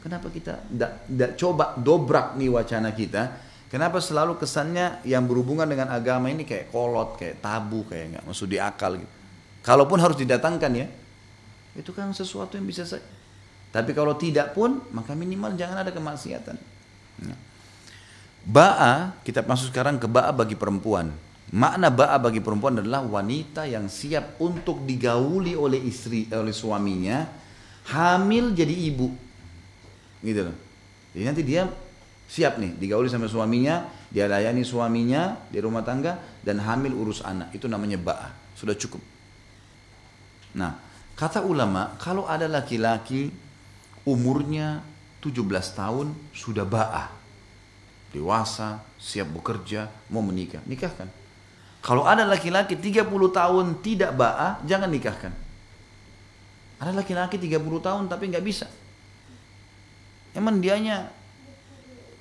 Kenapa kita tidak coba dobrak nih wacana kita? Kenapa selalu kesannya yang berhubungan dengan agama ini kayak kolot, kayak tabu, kayak nggak masuk di akal gitu. Kalaupun harus didatangkan ya, itu kan sesuatu yang bisa saya. Tapi kalau tidak pun, maka minimal jangan ada kemaksiatan. Ya. Ba'a, kita masuk sekarang ke ba'a bagi perempuan. Makna ba'a bagi perempuan adalah wanita yang siap untuk digauli oleh istri oleh suaminya, hamil jadi ibu. gitu loh. Jadi nanti dia siap nih digauli sama suaminya, dia layani suaminya di rumah tangga dan hamil urus anak. Itu namanya ba'ah. Sudah cukup. Nah, kata ulama, kalau ada laki-laki umurnya 17 tahun sudah ba'ah. Dewasa, siap bekerja, mau menikah, nikahkan. Kalau ada laki-laki 30 tahun tidak ba'ah, jangan nikahkan. Ada laki-laki 30 tahun tapi nggak bisa. Emang dianya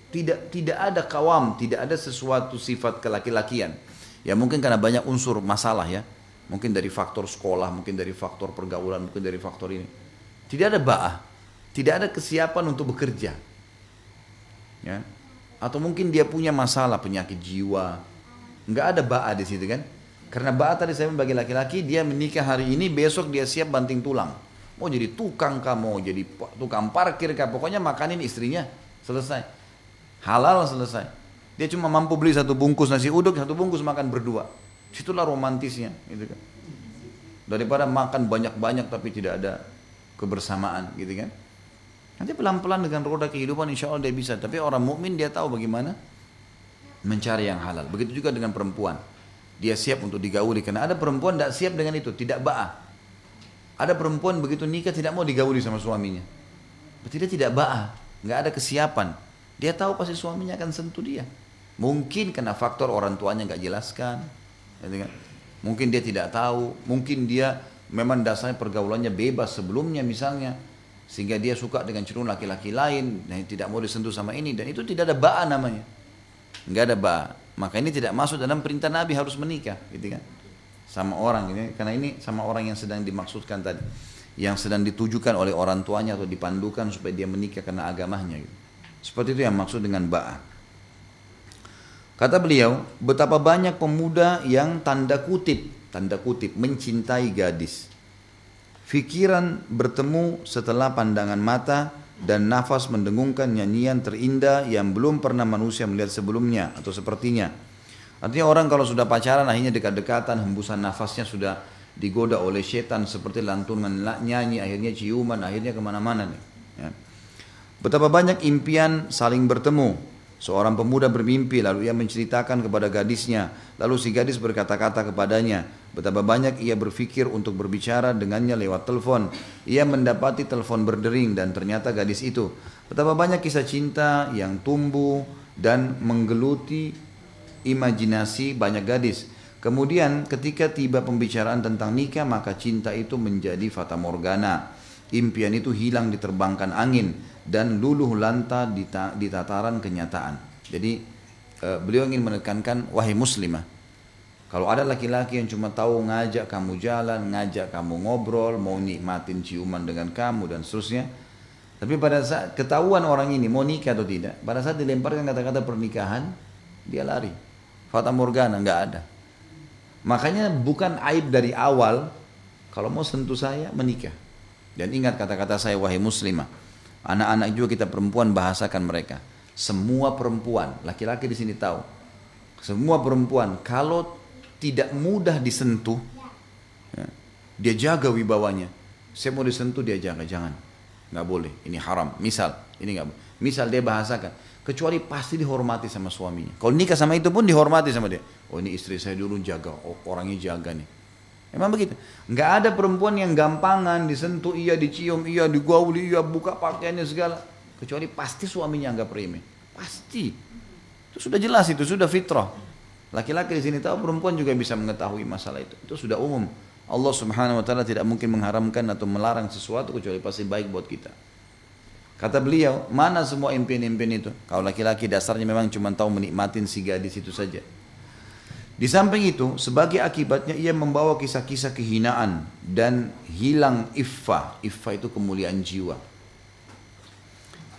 tidak tidak ada kawam, tidak ada sesuatu sifat kelaki-lakian. Ya mungkin karena banyak unsur masalah ya. Mungkin dari faktor sekolah, mungkin dari faktor pergaulan, mungkin dari faktor ini. Tidak ada ba'ah. Tidak ada kesiapan untuk bekerja. Ya. Atau mungkin dia punya masalah penyakit jiwa. Nggak ada ba'ah di situ kan. Karena ba'ah tadi saya bagi laki-laki dia menikah hari ini, besok dia siap banting tulang mau jadi tukang kah, mau jadi tukang parkir kah, pokoknya makanin istrinya, selesai. Halal selesai. Dia cuma mampu beli satu bungkus nasi uduk, satu bungkus makan berdua. Situlah romantisnya, gitu kan. Daripada makan banyak-banyak tapi tidak ada kebersamaan, gitu kan. Nanti pelan-pelan dengan roda kehidupan insya Allah dia bisa. Tapi orang mukmin dia tahu bagaimana mencari yang halal. Begitu juga dengan perempuan. Dia siap untuk digauli. Karena ada perempuan tidak siap dengan itu. Tidak ba'ah. Ada perempuan begitu nikah tidak mau digauli sama suaminya. Berarti dia tidak ba'ah, nggak ada kesiapan. Dia tahu pasti suaminya akan sentuh dia. Mungkin karena faktor orang tuanya nggak jelaskan. Kan? Mungkin dia tidak tahu, mungkin dia memang dasarnya pergaulannya bebas sebelumnya misalnya. Sehingga dia suka dengan cenderung laki-laki lain, dan tidak mau disentuh sama ini. Dan itu tidak ada ba'a namanya. Nggak ada ba'a. Maka ini tidak masuk dalam perintah Nabi harus menikah. Gitu kan? sama orang ini karena ini sama orang yang sedang dimaksudkan tadi yang sedang ditujukan oleh orang tuanya atau dipandukan supaya dia menikah karena agamanya gitu. seperti itu yang maksud dengan ba'a kata beliau betapa banyak pemuda yang tanda kutip tanda kutip mencintai gadis fikiran bertemu setelah pandangan mata dan nafas mendengungkan nyanyian terindah yang belum pernah manusia melihat sebelumnya atau sepertinya Artinya orang kalau sudah pacaran akhirnya dekat-dekatan, hembusan nafasnya sudah digoda oleh setan seperti lantunan nyanyi, akhirnya ciuman, akhirnya ke mana-mana nih. Ya. Betapa banyak impian saling bertemu. Seorang pemuda bermimpi lalu ia menceritakan kepada gadisnya. Lalu si gadis berkata-kata kepadanya. Betapa banyak ia berpikir untuk berbicara dengannya lewat telepon. Ia mendapati telepon berdering dan ternyata gadis itu. Betapa banyak kisah cinta yang tumbuh dan menggeluti imajinasi banyak gadis. Kemudian ketika tiba pembicaraan tentang nikah maka cinta itu menjadi fata morgana. Impian itu hilang diterbangkan angin dan luluh lanta di tataran kenyataan. Jadi eh, beliau ingin menekankan wahai muslimah. Kalau ada laki-laki yang cuma tahu ngajak kamu jalan, ngajak kamu ngobrol, mau nikmatin ciuman dengan kamu dan seterusnya. Tapi pada saat ketahuan orang ini mau nikah atau tidak, pada saat dilemparkan kata-kata pernikahan, dia lari Fata Morgana nggak ada. Makanya bukan aib dari awal kalau mau sentuh saya menikah. Dan ingat kata-kata saya wahai muslimah. Anak-anak juga kita perempuan bahasakan mereka. Semua perempuan, laki-laki di sini tahu. Semua perempuan kalau tidak mudah disentuh, ya, dia jaga wibawanya. Saya mau disentuh dia jaga, jangan, nggak boleh. Ini haram. Misal, ini nggak. Misal dia bahasakan, kecuali pasti dihormati sama suaminya. Kalau nikah sama itu pun dihormati sama dia. Oh ini istri saya dulu jaga, oh, orangnya jaga nih. Emang begitu. Nggak ada perempuan yang gampangan disentuh, iya dicium, iya digauli, iya buka pakaiannya segala. Kecuali pasti suaminya anggap remeh. Pasti. Itu sudah jelas itu, sudah fitrah. Laki-laki di sini tahu perempuan juga bisa mengetahui masalah itu. Itu sudah umum. Allah Subhanahu wa taala tidak mungkin mengharamkan atau melarang sesuatu kecuali pasti baik buat kita. Kata beliau, mana semua impian-impian itu? Kalau laki-laki dasarnya memang cuma tahu menikmatin si gadis itu saja. Di samping itu, sebagai akibatnya ia membawa kisah-kisah kehinaan dan hilang iffa. Iffa itu kemuliaan jiwa.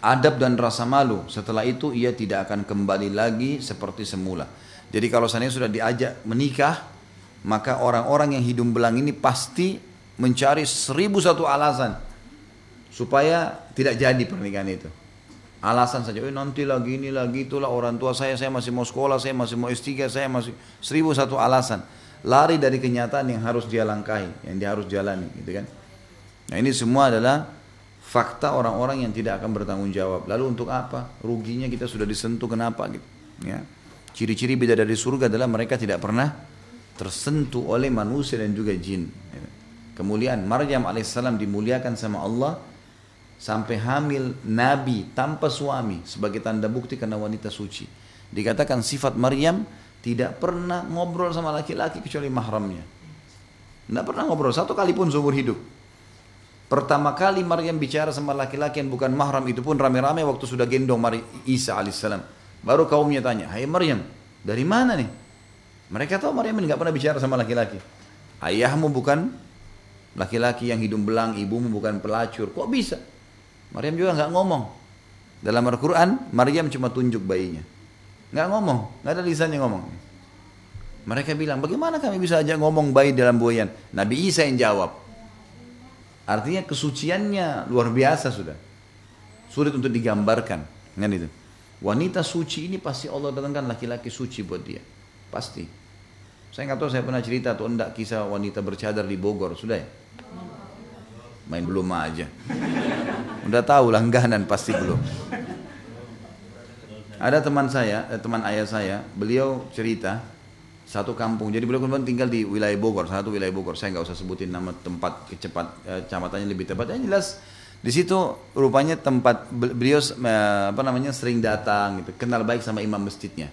Adab dan rasa malu. Setelah itu ia tidak akan kembali lagi seperti semula. Jadi kalau saya sudah diajak menikah, maka orang-orang yang hidung belang ini pasti mencari seribu satu alasan supaya tidak jadi pernikahan itu. Alasan saja, oh, nanti lagi ini lagi itulah orang tua saya, saya masih mau sekolah, saya masih mau S3, saya masih seribu satu alasan. Lari dari kenyataan yang harus dia langkahi, yang dia harus jalani, gitu kan. Nah ini semua adalah fakta orang-orang yang tidak akan bertanggung jawab. Lalu untuk apa? Ruginya kita sudah disentuh kenapa gitu. Ya. Ciri-ciri beda dari surga adalah mereka tidak pernah tersentuh oleh manusia dan juga jin. Ya. Kemuliaan Maryam alaihissalam dimuliakan sama Allah sampai hamil nabi tanpa suami sebagai tanda bukti karena wanita suci. Dikatakan sifat Maryam tidak pernah ngobrol sama laki-laki kecuali mahramnya. Tidak pernah ngobrol satu kali pun seumur hidup. Pertama kali Maryam bicara sama laki-laki yang bukan mahram itu pun rame-rame waktu sudah gendong Mari Isa alaihissalam. Baru kaumnya tanya, Hai Maryam, dari mana nih? Mereka tahu Maryam nggak pernah bicara sama laki-laki. Ayahmu bukan Laki-laki yang hidung belang, ibumu bukan pelacur. Kok bisa? Maryam juga nggak ngomong. Dalam Al-Quran, Maryam cuma tunjuk bayinya. Nggak ngomong, nggak ada lisannya ngomong. Mereka bilang, bagaimana kami bisa ajak ngomong bayi dalam buayan? Nabi Isa yang jawab. Artinya kesuciannya luar biasa sudah. Sulit untuk digambarkan. Kan itu. Wanita suci ini pasti Allah datangkan laki-laki suci buat dia. Pasti. Saya nggak tahu saya pernah cerita atau enggak kisah wanita bercadar di Bogor. Sudah ya? Main belum aja. Udah tahu langganan pasti belum. Ada teman saya, eh, teman ayah saya, beliau cerita satu kampung. Jadi beliau kemudian tinggal di wilayah Bogor, satu wilayah Bogor. Saya nggak usah sebutin nama tempat kecepat, eh, kecamatannya lebih tepat. Yang jelas di situ rupanya tempat beliau eh, apa namanya sering datang gitu, kenal baik sama imam masjidnya.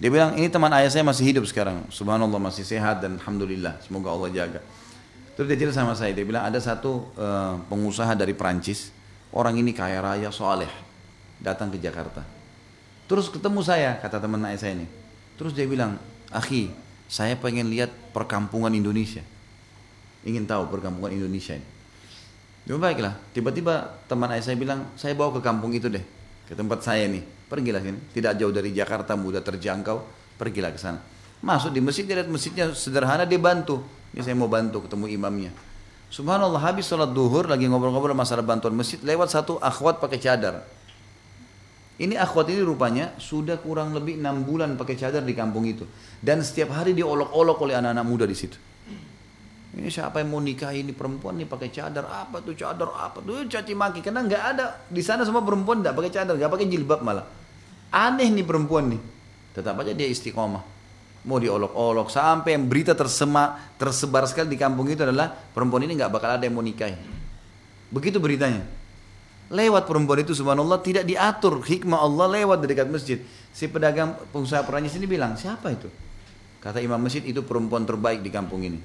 Dia bilang ini teman ayah saya masih hidup sekarang, subhanallah masih sehat dan alhamdulillah, semoga Allah jaga. Terus dia cerita sama saya, dia bilang ada satu uh, pengusaha dari Prancis, orang ini kaya raya, soleh, datang ke Jakarta. Terus ketemu saya, kata teman saya ini. Terus dia bilang, akhi, saya pengen lihat perkampungan Indonesia. Ingin tahu perkampungan Indonesia ini. Ya baiklah, tiba-tiba teman ayah saya bilang, saya bawa ke kampung itu deh, ke tempat saya nih. Pergilah sini, tidak jauh dari Jakarta, mudah terjangkau, pergilah ke sana. Masuk di masjid, dia lihat masjidnya sederhana, dia bantu ini saya mau bantu ketemu imamnya. Subhanallah habis sholat duhur lagi ngobrol-ngobrol masalah bantuan masjid lewat satu akhwat pakai cadar. Ini akhwat ini rupanya sudah kurang lebih enam bulan pakai cadar di kampung itu. Dan setiap hari diolok-olok oleh anak-anak muda di situ. Ini siapa yang mau nikah ini perempuan nih pakai cadar apa tuh cadar apa tuh caci maki karena nggak ada di sana semua perempuan nggak pakai cadar nggak pakai jilbab malah aneh nih perempuan nih tetap aja dia istiqomah mau diolok-olok sampai yang berita tersema, tersebar sekali di kampung itu adalah perempuan ini nggak bakal ada yang mau nikahi. Begitu beritanya. Lewat perempuan itu subhanallah tidak diatur hikmah Allah lewat dekat masjid. Si pedagang pengusaha Perancis ini bilang, siapa itu? Kata imam masjid itu perempuan terbaik di kampung ini.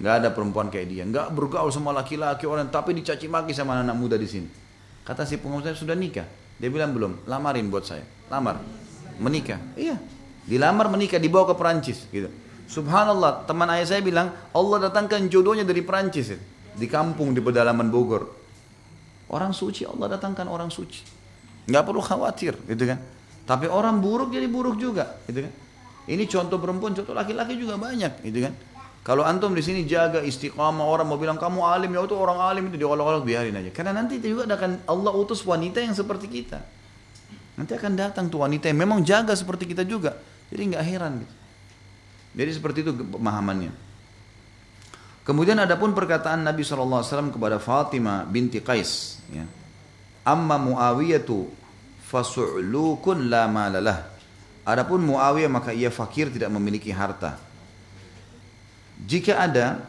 Nggak ada perempuan kayak dia. Nggak bergaul sama laki-laki orang, tapi dicaci maki sama anak, -anak muda di sini. Kata si pengusaha sudah nikah. Dia bilang belum, lamarin buat saya. Lamar, menikah. Iya, Dilamar menikah dibawa ke Perancis gitu. Subhanallah, teman ayah saya bilang Allah datangkan jodohnya dari Perancis di kampung di pedalaman Bogor. Orang suci Allah datangkan orang suci. Nggak perlu khawatir gitu kan. Tapi orang buruk jadi buruk juga gitu kan. Ini contoh perempuan, contoh laki-laki juga banyak gitu kan. Kalau antum di sini jaga istiqamah orang mau bilang kamu alim ya itu orang alim itu diolok-olok biarin aja. Karena nanti juga akan Allah utus wanita yang seperti kita. Nanti akan datang tuh wanita yang memang jaga seperti kita juga. Jadi nggak heran gitu. Jadi seperti itu pemahamannya. Kemudian ada pun perkataan Nabi SAW kepada Fatimah binti Qais. Ya. Amma Muawiyatu fasu'lukun la malalah. Adapun Muawiyah maka ia fakir tidak memiliki harta. Jika ada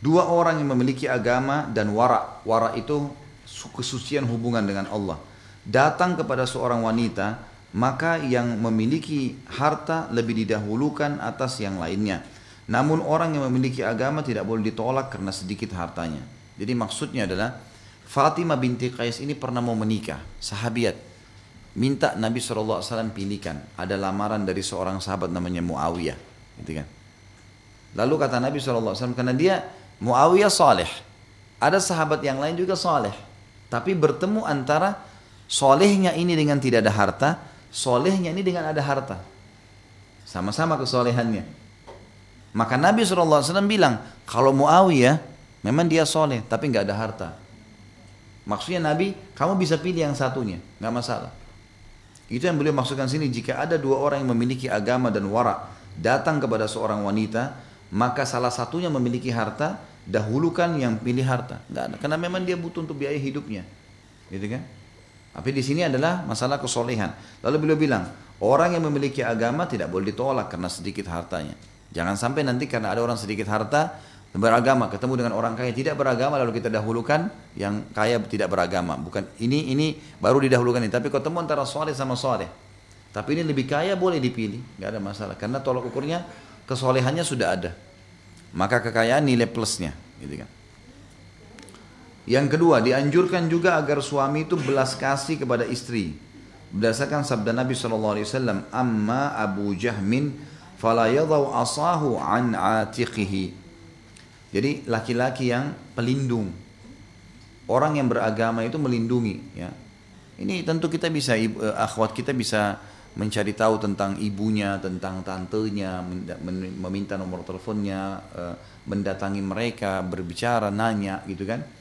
dua orang yang memiliki agama dan wara, wara itu kesucian hubungan dengan Allah, datang kepada seorang wanita maka yang memiliki harta lebih didahulukan atas yang lainnya. Namun orang yang memiliki agama tidak boleh ditolak karena sedikit hartanya. Jadi maksudnya adalah Fatimah binti Qais ini pernah mau menikah, sahabiat. Minta Nabi SAW pilihkan. Ada lamaran dari seorang sahabat namanya Muawiyah. Gitu kan. Lalu kata Nabi SAW, karena dia Muawiyah saleh. Ada sahabat yang lain juga saleh. Tapi bertemu antara solehnya ini dengan tidak ada harta solehnya ini dengan ada harta. Sama-sama kesolehannya. Maka Nabi SAW bilang, kalau Muawiyah, memang dia soleh, tapi nggak ada harta. Maksudnya Nabi, kamu bisa pilih yang satunya, nggak masalah. Itu yang beliau maksudkan sini, jika ada dua orang yang memiliki agama dan wara, datang kepada seorang wanita, maka salah satunya memiliki harta, dahulukan yang pilih harta. Nggak ada. Karena memang dia butuh untuk biaya hidupnya. Gitu kan? Tapi di sini adalah masalah kesolehan. Lalu beliau bilang, orang yang memiliki agama tidak boleh ditolak karena sedikit hartanya. Jangan sampai nanti karena ada orang sedikit harta beragama ketemu dengan orang kaya tidak beragama lalu kita dahulukan yang kaya tidak beragama. Bukan ini ini baru didahulukan ini. Tapi ketemu antara soleh sama soleh. Tapi ini lebih kaya boleh dipilih, nggak ada masalah. Karena tolak ukurnya kesolehannya sudah ada. Maka kekayaan nilai plusnya, gitu kan. Yang kedua, dianjurkan juga agar suami itu belas kasih kepada istri. Berdasarkan sabda Nabi SAW, Amma Abu Jahmin fala yadau asahu an atiqihi. Jadi laki-laki yang pelindung. Orang yang beragama itu melindungi. Ya. Ini tentu kita bisa, eh, akhwat kita bisa mencari tahu tentang ibunya, tentang tantenya, meminta nomor teleponnya, eh, mendatangi mereka, berbicara, nanya gitu kan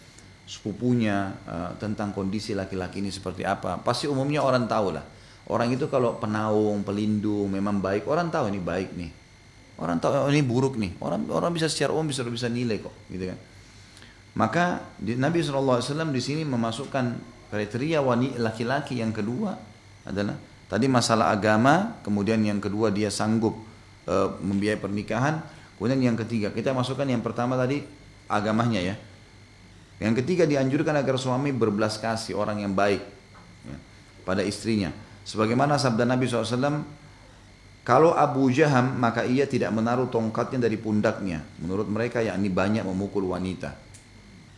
sepupunya uh, tentang kondisi laki-laki ini seperti apa. Pasti umumnya orang tahu lah. Orang itu kalau penaung, pelindung, memang baik, orang tahu ini baik nih. Orang tahu oh, ini buruk nih. Orang orang bisa secara umum bisa bisa nilai kok, gitu kan. Maka di, Nabi SAW di sini memasukkan kriteria wanita laki-laki yang kedua adalah tadi masalah agama, kemudian yang kedua dia sanggup uh, membiayai pernikahan, kemudian yang ketiga kita masukkan yang pertama tadi agamanya ya yang ketiga dianjurkan agar suami berbelas kasih orang yang baik ya, pada istrinya. Sebagaimana sabda Nabi SAW, kalau Abu Jaham maka ia tidak menaruh tongkatnya dari pundaknya. Menurut mereka yakni banyak memukul wanita.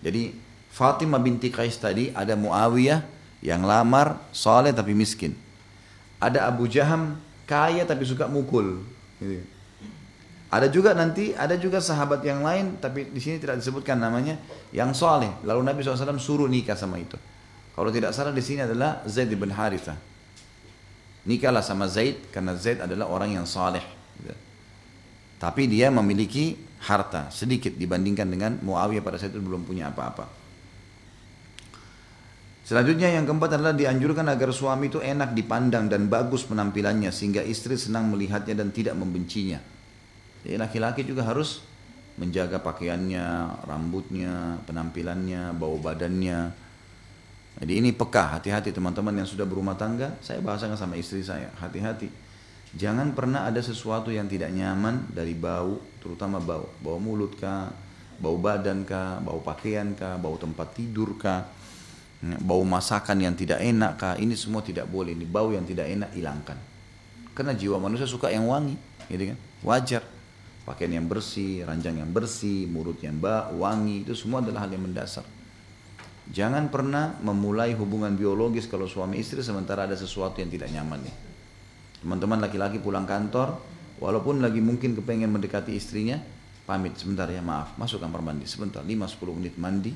Jadi Fatimah binti Qais tadi ada Muawiyah yang lamar, soleh tapi miskin. Ada Abu Jaham kaya tapi suka mukul. Gitu. Ada juga nanti ada juga sahabat yang lain tapi di sini tidak disebutkan namanya yang soleh. Lalu Nabi SAW suruh nikah sama itu. Kalau tidak salah di sini adalah Zaid bin Harithah. Nikahlah sama Zaid karena Zaid adalah orang yang soleh. Tapi dia memiliki harta sedikit dibandingkan dengan Muawiyah pada saat itu belum punya apa-apa. Selanjutnya yang keempat adalah dianjurkan agar suami itu enak dipandang dan bagus penampilannya sehingga istri senang melihatnya dan tidak membencinya. Jadi laki-laki juga harus menjaga pakaiannya, rambutnya, penampilannya, bau badannya. Jadi ini peka, hati-hati teman-teman yang sudah berumah tangga. Saya bahasakan sama istri saya, hati-hati. Jangan pernah ada sesuatu yang tidak nyaman dari bau, terutama bau. Bau mulut kah, bau badan kah, bau pakaian kah, bau tempat tidur kah, bau masakan yang tidak enak kah. Ini semua tidak boleh. Ini bau yang tidak enak hilangkan. Karena jiwa manusia suka yang wangi, gitu kan? Wajar pakaian yang bersih, ranjang yang bersih, mulut yang bak, wangi, itu semua adalah hal yang mendasar. Jangan pernah memulai hubungan biologis kalau suami istri sementara ada sesuatu yang tidak nyaman nih. Teman-teman laki-laki pulang kantor, walaupun lagi mungkin kepengen mendekati istrinya, pamit sebentar ya maaf, masuk kamar mandi sebentar, 5-10 menit mandi,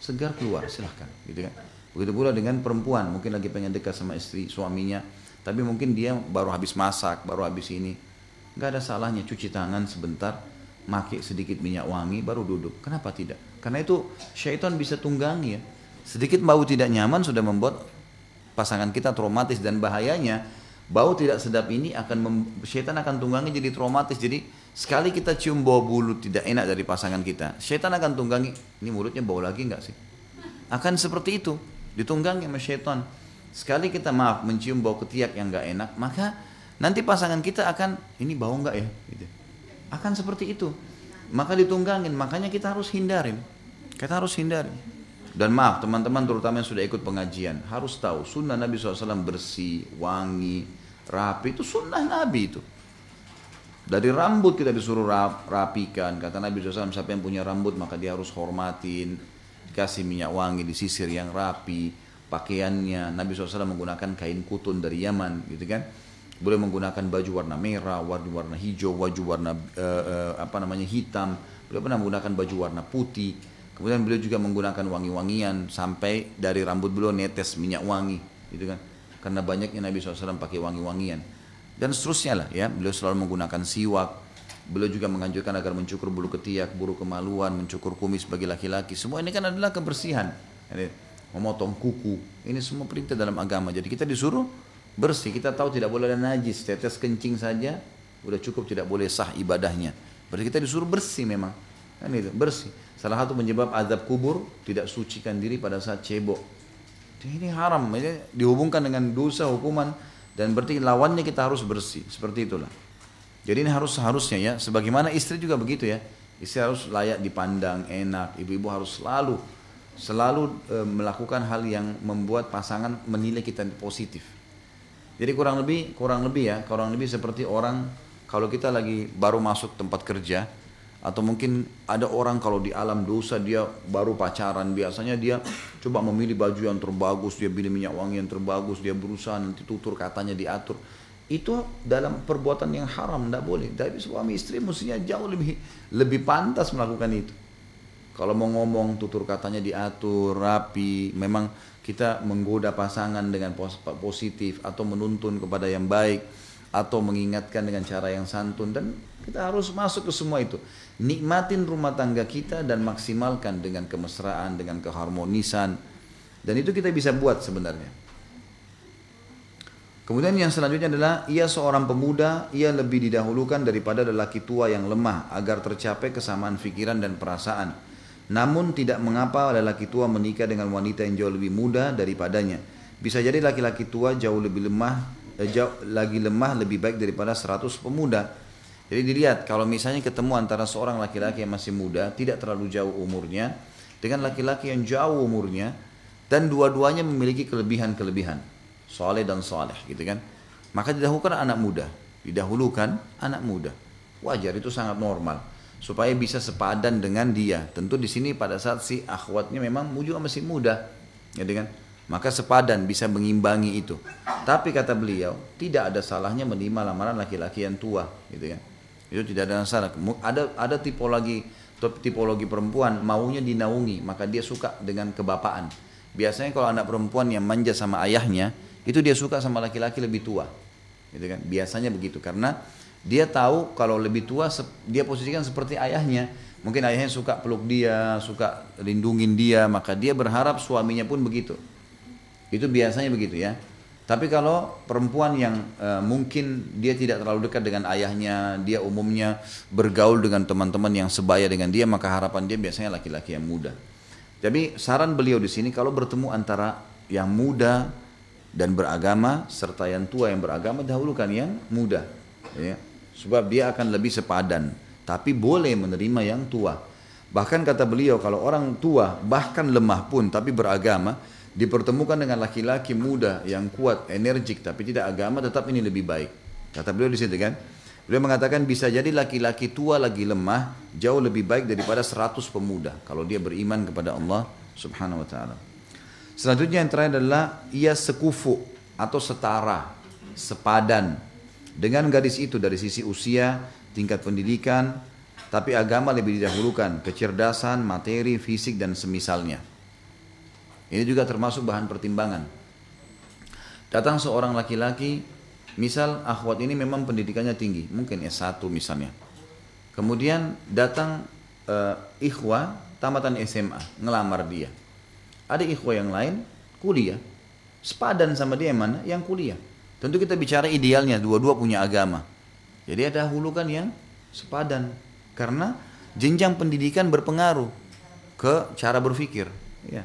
segar keluar silahkan gitu kan. Begitu pula dengan perempuan, mungkin lagi pengen dekat sama istri suaminya, tapi mungkin dia baru habis masak, baru habis ini, Gak ada salahnya cuci tangan sebentar, pakai sedikit minyak wangi, baru duduk. Kenapa tidak? Karena itu syaitan bisa tunggangi ya. Sedikit bau tidak nyaman sudah membuat pasangan kita traumatis dan bahayanya bau tidak sedap ini akan mem, syaitan akan tunggangi jadi traumatis. Jadi sekali kita cium bau bulu tidak enak dari pasangan kita, syaitan akan tunggangi. Ini mulutnya bau lagi nggak sih? Akan seperti itu, ditunggangi sama syaitan. Sekali kita maaf mencium bau ketiak yang nggak enak, maka Nanti pasangan kita akan ini bau nggak ya? Gitu. Akan seperti itu. Maka ditunggangin. Makanya kita harus hindarin. Kita harus hindarin. Dan maaf teman-teman terutama yang sudah ikut pengajian harus tahu sunnah Nabi SAW bersih, wangi, rapi itu sunnah Nabi itu. Dari rambut kita disuruh rap, rapikan. Kata Nabi SAW siapa yang punya rambut maka dia harus hormatin. Kasih minyak wangi disisir yang rapi. Pakaiannya Nabi SAW menggunakan kain kutun dari Yaman gitu kan boleh menggunakan baju warna merah, warna warna hijau, baju warna uh, apa namanya hitam. Beliau pernah menggunakan baju warna putih. Kemudian beliau juga menggunakan wangi-wangian sampai dari rambut beliau netes minyak wangi, gitu kan? Karena banyaknya Nabi SAW pakai wangi-wangian dan seterusnya lah ya. Beliau selalu menggunakan siwak. Beliau juga menganjurkan agar mencukur bulu ketiak, bulu kemaluan, mencukur kumis bagi laki-laki. Semua ini kan adalah kebersihan. Memotong kuku. Ini semua perintah dalam agama. Jadi kita disuruh bersih. Kita tahu tidak boleh ada najis, tetes kencing saja udah cukup tidak boleh sah ibadahnya. Berarti kita disuruh bersih memang. Kan itu, bersih. Salah satu penyebab azab kubur tidak sucikan diri pada saat cebok. Ini haram, dihubungkan dengan dosa hukuman dan berarti lawannya kita harus bersih. Seperti itulah. Jadi ini harus seharusnya ya, sebagaimana istri juga begitu ya. Istri harus layak dipandang, enak. Ibu-ibu harus selalu selalu e, melakukan hal yang membuat pasangan menilai kita positif. Jadi kurang lebih kurang lebih ya, kurang lebih seperti orang kalau kita lagi baru masuk tempat kerja, atau mungkin ada orang kalau di alam dosa dia baru pacaran biasanya dia coba memilih baju yang terbagus dia pilih minyak wangi yang terbagus dia berusaha nanti tutur katanya diatur. Itu dalam perbuatan yang haram tidak boleh. Tapi suami istri mestinya jauh lebih lebih pantas melakukan itu. Kalau mau ngomong tutur katanya diatur rapi memang kita menggoda pasangan dengan positif atau menuntun kepada yang baik atau mengingatkan dengan cara yang santun dan kita harus masuk ke semua itu nikmatin rumah tangga kita dan maksimalkan dengan kemesraan, dengan keharmonisan. Dan itu kita bisa buat sebenarnya. Kemudian yang selanjutnya adalah ia seorang pemuda, ia lebih didahulukan daripada lelaki tua yang lemah agar tercapai kesamaan pikiran dan perasaan. Namun tidak mengapa lelaki tua menikah dengan wanita yang jauh lebih muda daripadanya. Bisa jadi laki-laki tua jauh lebih lemah, eh, jauh lagi lemah lebih baik daripada 100 pemuda jadi dilihat kalau misalnya ketemu antara seorang laki-laki yang masih muda, tidak terlalu jauh umurnya, dengan laki-laki yang jauh umurnya, dan dua-duanya memiliki kelebihan-kelebihan, soleh dan soleh gitu kan. Maka didahulukan anak muda, didahulukan anak muda. Wajar itu sangat normal supaya bisa sepadan dengan dia. Tentu di sini pada saat si akhwatnya memang juga masih muda, gitu kan. Maka sepadan bisa mengimbangi itu. Tapi kata beliau, tidak ada salahnya menerima lamaran laki-laki yang tua, gitu kan. Itu tidak ada masalah. Ada ada tipologi tipologi perempuan maunya dinaungi, maka dia suka dengan kebapaan. Biasanya kalau anak perempuan yang manja sama ayahnya, itu dia suka sama laki-laki lebih tua. Gitu kan? Biasanya begitu karena dia tahu kalau lebih tua dia posisikan seperti ayahnya. Mungkin ayahnya suka peluk dia, suka lindungin dia, maka dia berharap suaminya pun begitu. Itu biasanya begitu ya. Tapi kalau perempuan yang e, mungkin dia tidak terlalu dekat dengan ayahnya, dia umumnya bergaul dengan teman-teman yang sebaya dengan dia, maka harapan dia biasanya laki-laki yang muda. Jadi saran beliau di sini kalau bertemu antara yang muda dan beragama serta yang tua yang beragama dahulukan yang muda, ya. Sebab dia akan lebih sepadan. Tapi boleh menerima yang tua. Bahkan kata beliau kalau orang tua bahkan lemah pun tapi beragama dipertemukan dengan laki-laki muda yang kuat, energik tapi tidak agama tetap ini lebih baik. Kata beliau di situ kan. Beliau mengatakan bisa jadi laki-laki tua lagi lemah jauh lebih baik daripada 100 pemuda kalau dia beriman kepada Allah Subhanahu wa taala. Selanjutnya yang terakhir adalah ia sekufu atau setara, sepadan dengan gadis itu dari sisi usia, tingkat pendidikan, tapi agama lebih didahulukan, kecerdasan, materi, fisik dan semisalnya. Ini juga termasuk bahan pertimbangan. Datang seorang laki-laki, misal akhwat ini memang pendidikannya tinggi, mungkin S1 misalnya. Kemudian datang uh, ikhwah tamatan SMA, ngelamar dia. Ada ikhwah yang lain kuliah, sepadan sama dia yang mana? Yang kuliah. Tentu kita bicara idealnya, dua-dua punya agama. Jadi ada hulukan yang sepadan. Karena jenjang pendidikan berpengaruh ke cara berpikir. Ya.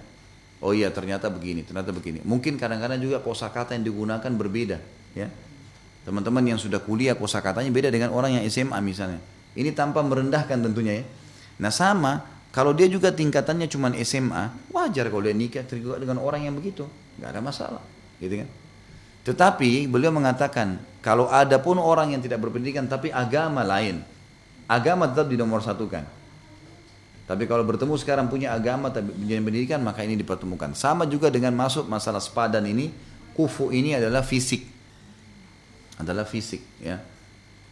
Oh iya ternyata begini, ternyata begini. Mungkin kadang-kadang juga kosakata yang digunakan berbeda, ya. Teman-teman yang sudah kuliah kosakatanya beda dengan orang yang SMA misalnya. Ini tanpa merendahkan tentunya ya. Nah sama, kalau dia juga tingkatannya cuma SMA, wajar kalau dia nikah dengan orang yang begitu, nggak ada masalah, gitu kan. Tetapi beliau mengatakan kalau ada pun orang yang tidak berpendidikan tapi agama lain, agama tetap di nomor satu kan. Tapi kalau bertemu sekarang punya agama, tapi punya pendidikan, maka ini dipertemukan. Sama juga dengan masuk masalah sepadan ini, kufu ini adalah fisik. Adalah fisik, ya.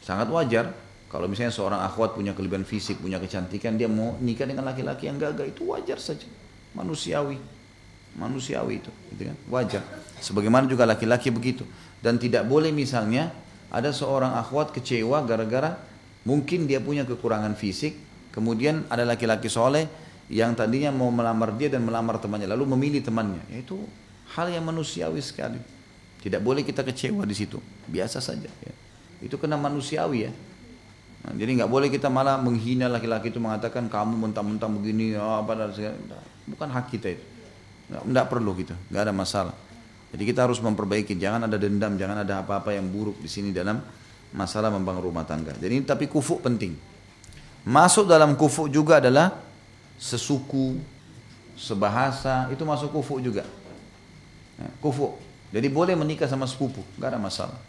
Sangat wajar kalau misalnya seorang akhwat punya kelebihan fisik, punya kecantikan, dia mau nikah dengan laki-laki yang gagah, itu wajar saja. Manusiawi. Manusiawi itu, gitu kan? Wajar. Sebagaimana juga laki-laki begitu. Dan tidak boleh misalnya ada seorang akhwat kecewa gara-gara mungkin dia punya kekurangan fisik, Kemudian ada laki-laki soleh yang tadinya mau melamar dia dan melamar temannya, lalu memilih temannya. Itu hal yang manusiawi sekali. Tidak boleh kita kecewa di situ. Biasa saja. Ya. Itu kena manusiawi ya. Nah, jadi nggak boleh kita malah menghina laki-laki itu mengatakan kamu mentang-mentang begini oh, apa dan segala. Bukan hak kita itu. Nggak perlu gitu, nggak ada masalah. Jadi kita harus memperbaiki, jangan ada dendam, jangan ada apa-apa yang buruk di sini dalam masalah membangun rumah tangga. Jadi tapi kufu penting. Masuk dalam kufu juga adalah sesuku, sebahasa, itu masuk kufu juga. Ya, kufu. Jadi boleh menikah sama sepupu, nggak ada masalah.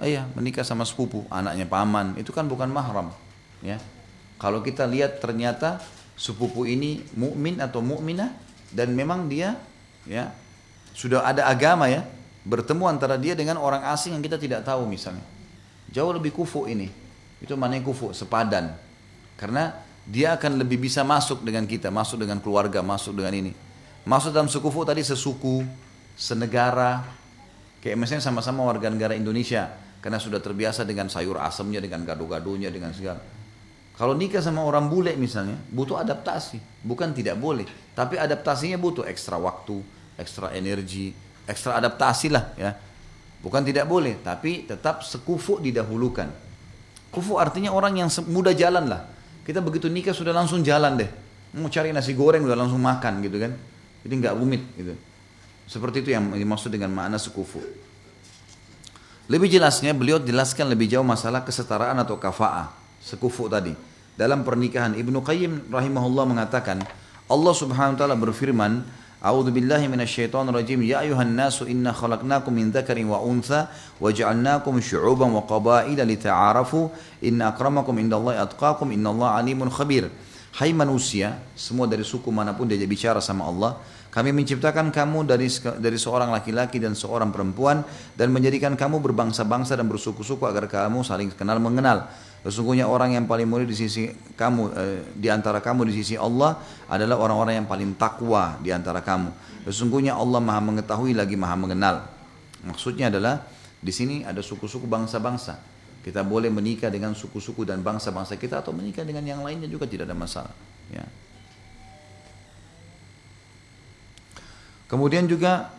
Iya, menikah sama sepupu, anaknya paman, itu kan bukan mahram, ya. Kalau kita lihat ternyata sepupu ini mukmin atau mukminah dan memang dia ya sudah ada agama ya, bertemu antara dia dengan orang asing yang kita tidak tahu misalnya. Jauh lebih kufu ini. Itu maknanya kufu, sepadan. Karena dia akan lebih bisa masuk dengan kita, masuk dengan keluarga, masuk dengan ini. Masuk dalam sekufu tadi sesuku, senegara, kayak misalnya sama-sama warga negara Indonesia, karena sudah terbiasa dengan sayur asamnya, dengan gado-gadonya, dengan segala. Kalau nikah sama orang bule misalnya, butuh adaptasi. Bukan tidak boleh, tapi adaptasinya butuh ekstra waktu, ekstra energi, ekstra adaptasi lah ya. Bukan tidak boleh, tapi tetap sekufu didahulukan. Kufu artinya orang yang mudah jalan lah. Kita begitu nikah sudah langsung jalan deh. Mau cari nasi goreng udah langsung makan gitu kan. Jadi nggak rumit gitu. Seperti itu yang dimaksud dengan makna sekufu. Lebih jelasnya beliau jelaskan lebih jauh masalah kesetaraan atau kafa'ah, sekufu tadi. Dalam pernikahan Ibnu Qayyim rahimahullah mengatakan, Allah Subhanahu wa taala berfirman, A'udzu billahi minasyaitonir rajim. Ya ayuhan nasu inna khalaqnakum min dzakarin wa untha wa syu'uban wa qabaila lita'arafu. Inna akramakum indallahi atqakum innallaha alimun khabir. Hai manusia, semua dari suku mana pun dia bicara sama Allah, kami menciptakan kamu dari dari seorang laki-laki dan seorang perempuan dan menjadikan kamu berbangsa-bangsa dan bersuku-suku agar kamu saling kenal mengenal. Sesungguhnya orang yang paling mulia di sisi kamu eh, di antara kamu di sisi Allah adalah orang-orang yang paling takwa di antara kamu. Sesungguhnya Allah Maha mengetahui lagi Maha mengenal. Maksudnya adalah di sini ada suku-suku bangsa-bangsa. Kita boleh menikah dengan suku-suku dan bangsa-bangsa kita atau menikah dengan yang lainnya juga tidak ada masalah. Ya. Kemudian juga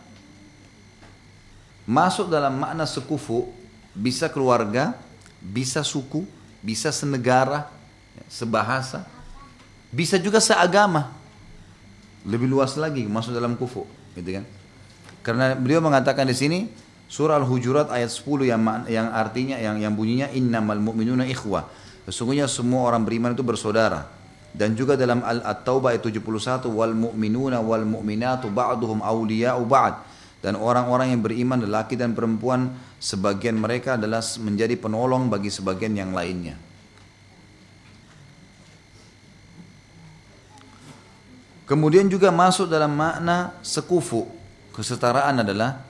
masuk dalam makna sekufu bisa keluarga, bisa suku, bisa senegara, sebahasa, bisa juga seagama. Lebih luas lagi masuk dalam kufu, gitu kan? Karena beliau mengatakan di sini surah Al-Hujurat ayat 10 yang yang artinya yang yang bunyinya innamal mu'minuna ikhwah. Sesungguhnya semua orang beriman itu bersaudara. Dan juga dalam At-Taubah ayat 71 wal mu'minuna wal mu'minatu ba'duhum awliya'u ba'd. Dan orang-orang yang beriman lelaki dan perempuan sebagian mereka adalah menjadi penolong bagi sebagian yang lainnya. Kemudian juga masuk dalam makna sekufu. Kesetaraan adalah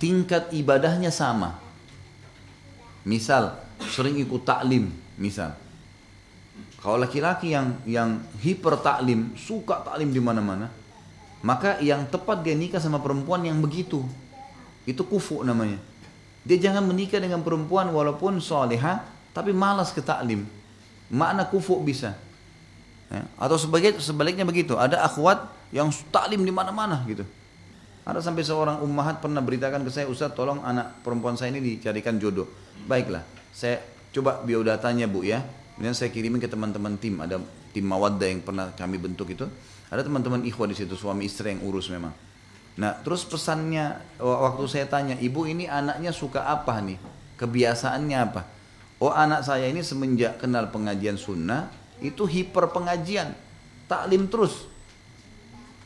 tingkat ibadahnya sama. Misal, sering ikut taklim, misal. Kalau laki-laki yang yang hiper taklim, suka taklim di mana-mana, maka yang tepat dia nikah sama perempuan yang begitu. Itu kufu namanya. Dia jangan menikah dengan perempuan walaupun soleha, tapi malas ke taklim. Makna kufu bisa. Ya. Atau sebagai sebaliknya begitu. Ada akhwat yang taklim di mana-mana gitu. Ada sampai seorang ummahat pernah beritakan ke saya, Ustaz tolong anak perempuan saya ini dicarikan jodoh. Baiklah, saya coba biodatanya bu ya Kemudian saya kirimin ke teman-teman tim, ada tim Mawaddah yang pernah kami bentuk itu. Ada teman-teman ikhwah di situ, suami istri yang urus memang. Nah, terus pesannya waktu saya tanya, ibu ini anaknya suka apa nih? Kebiasaannya apa? Oh anak saya ini semenjak kenal pengajian sunnah, itu hiper pengajian. Taklim terus.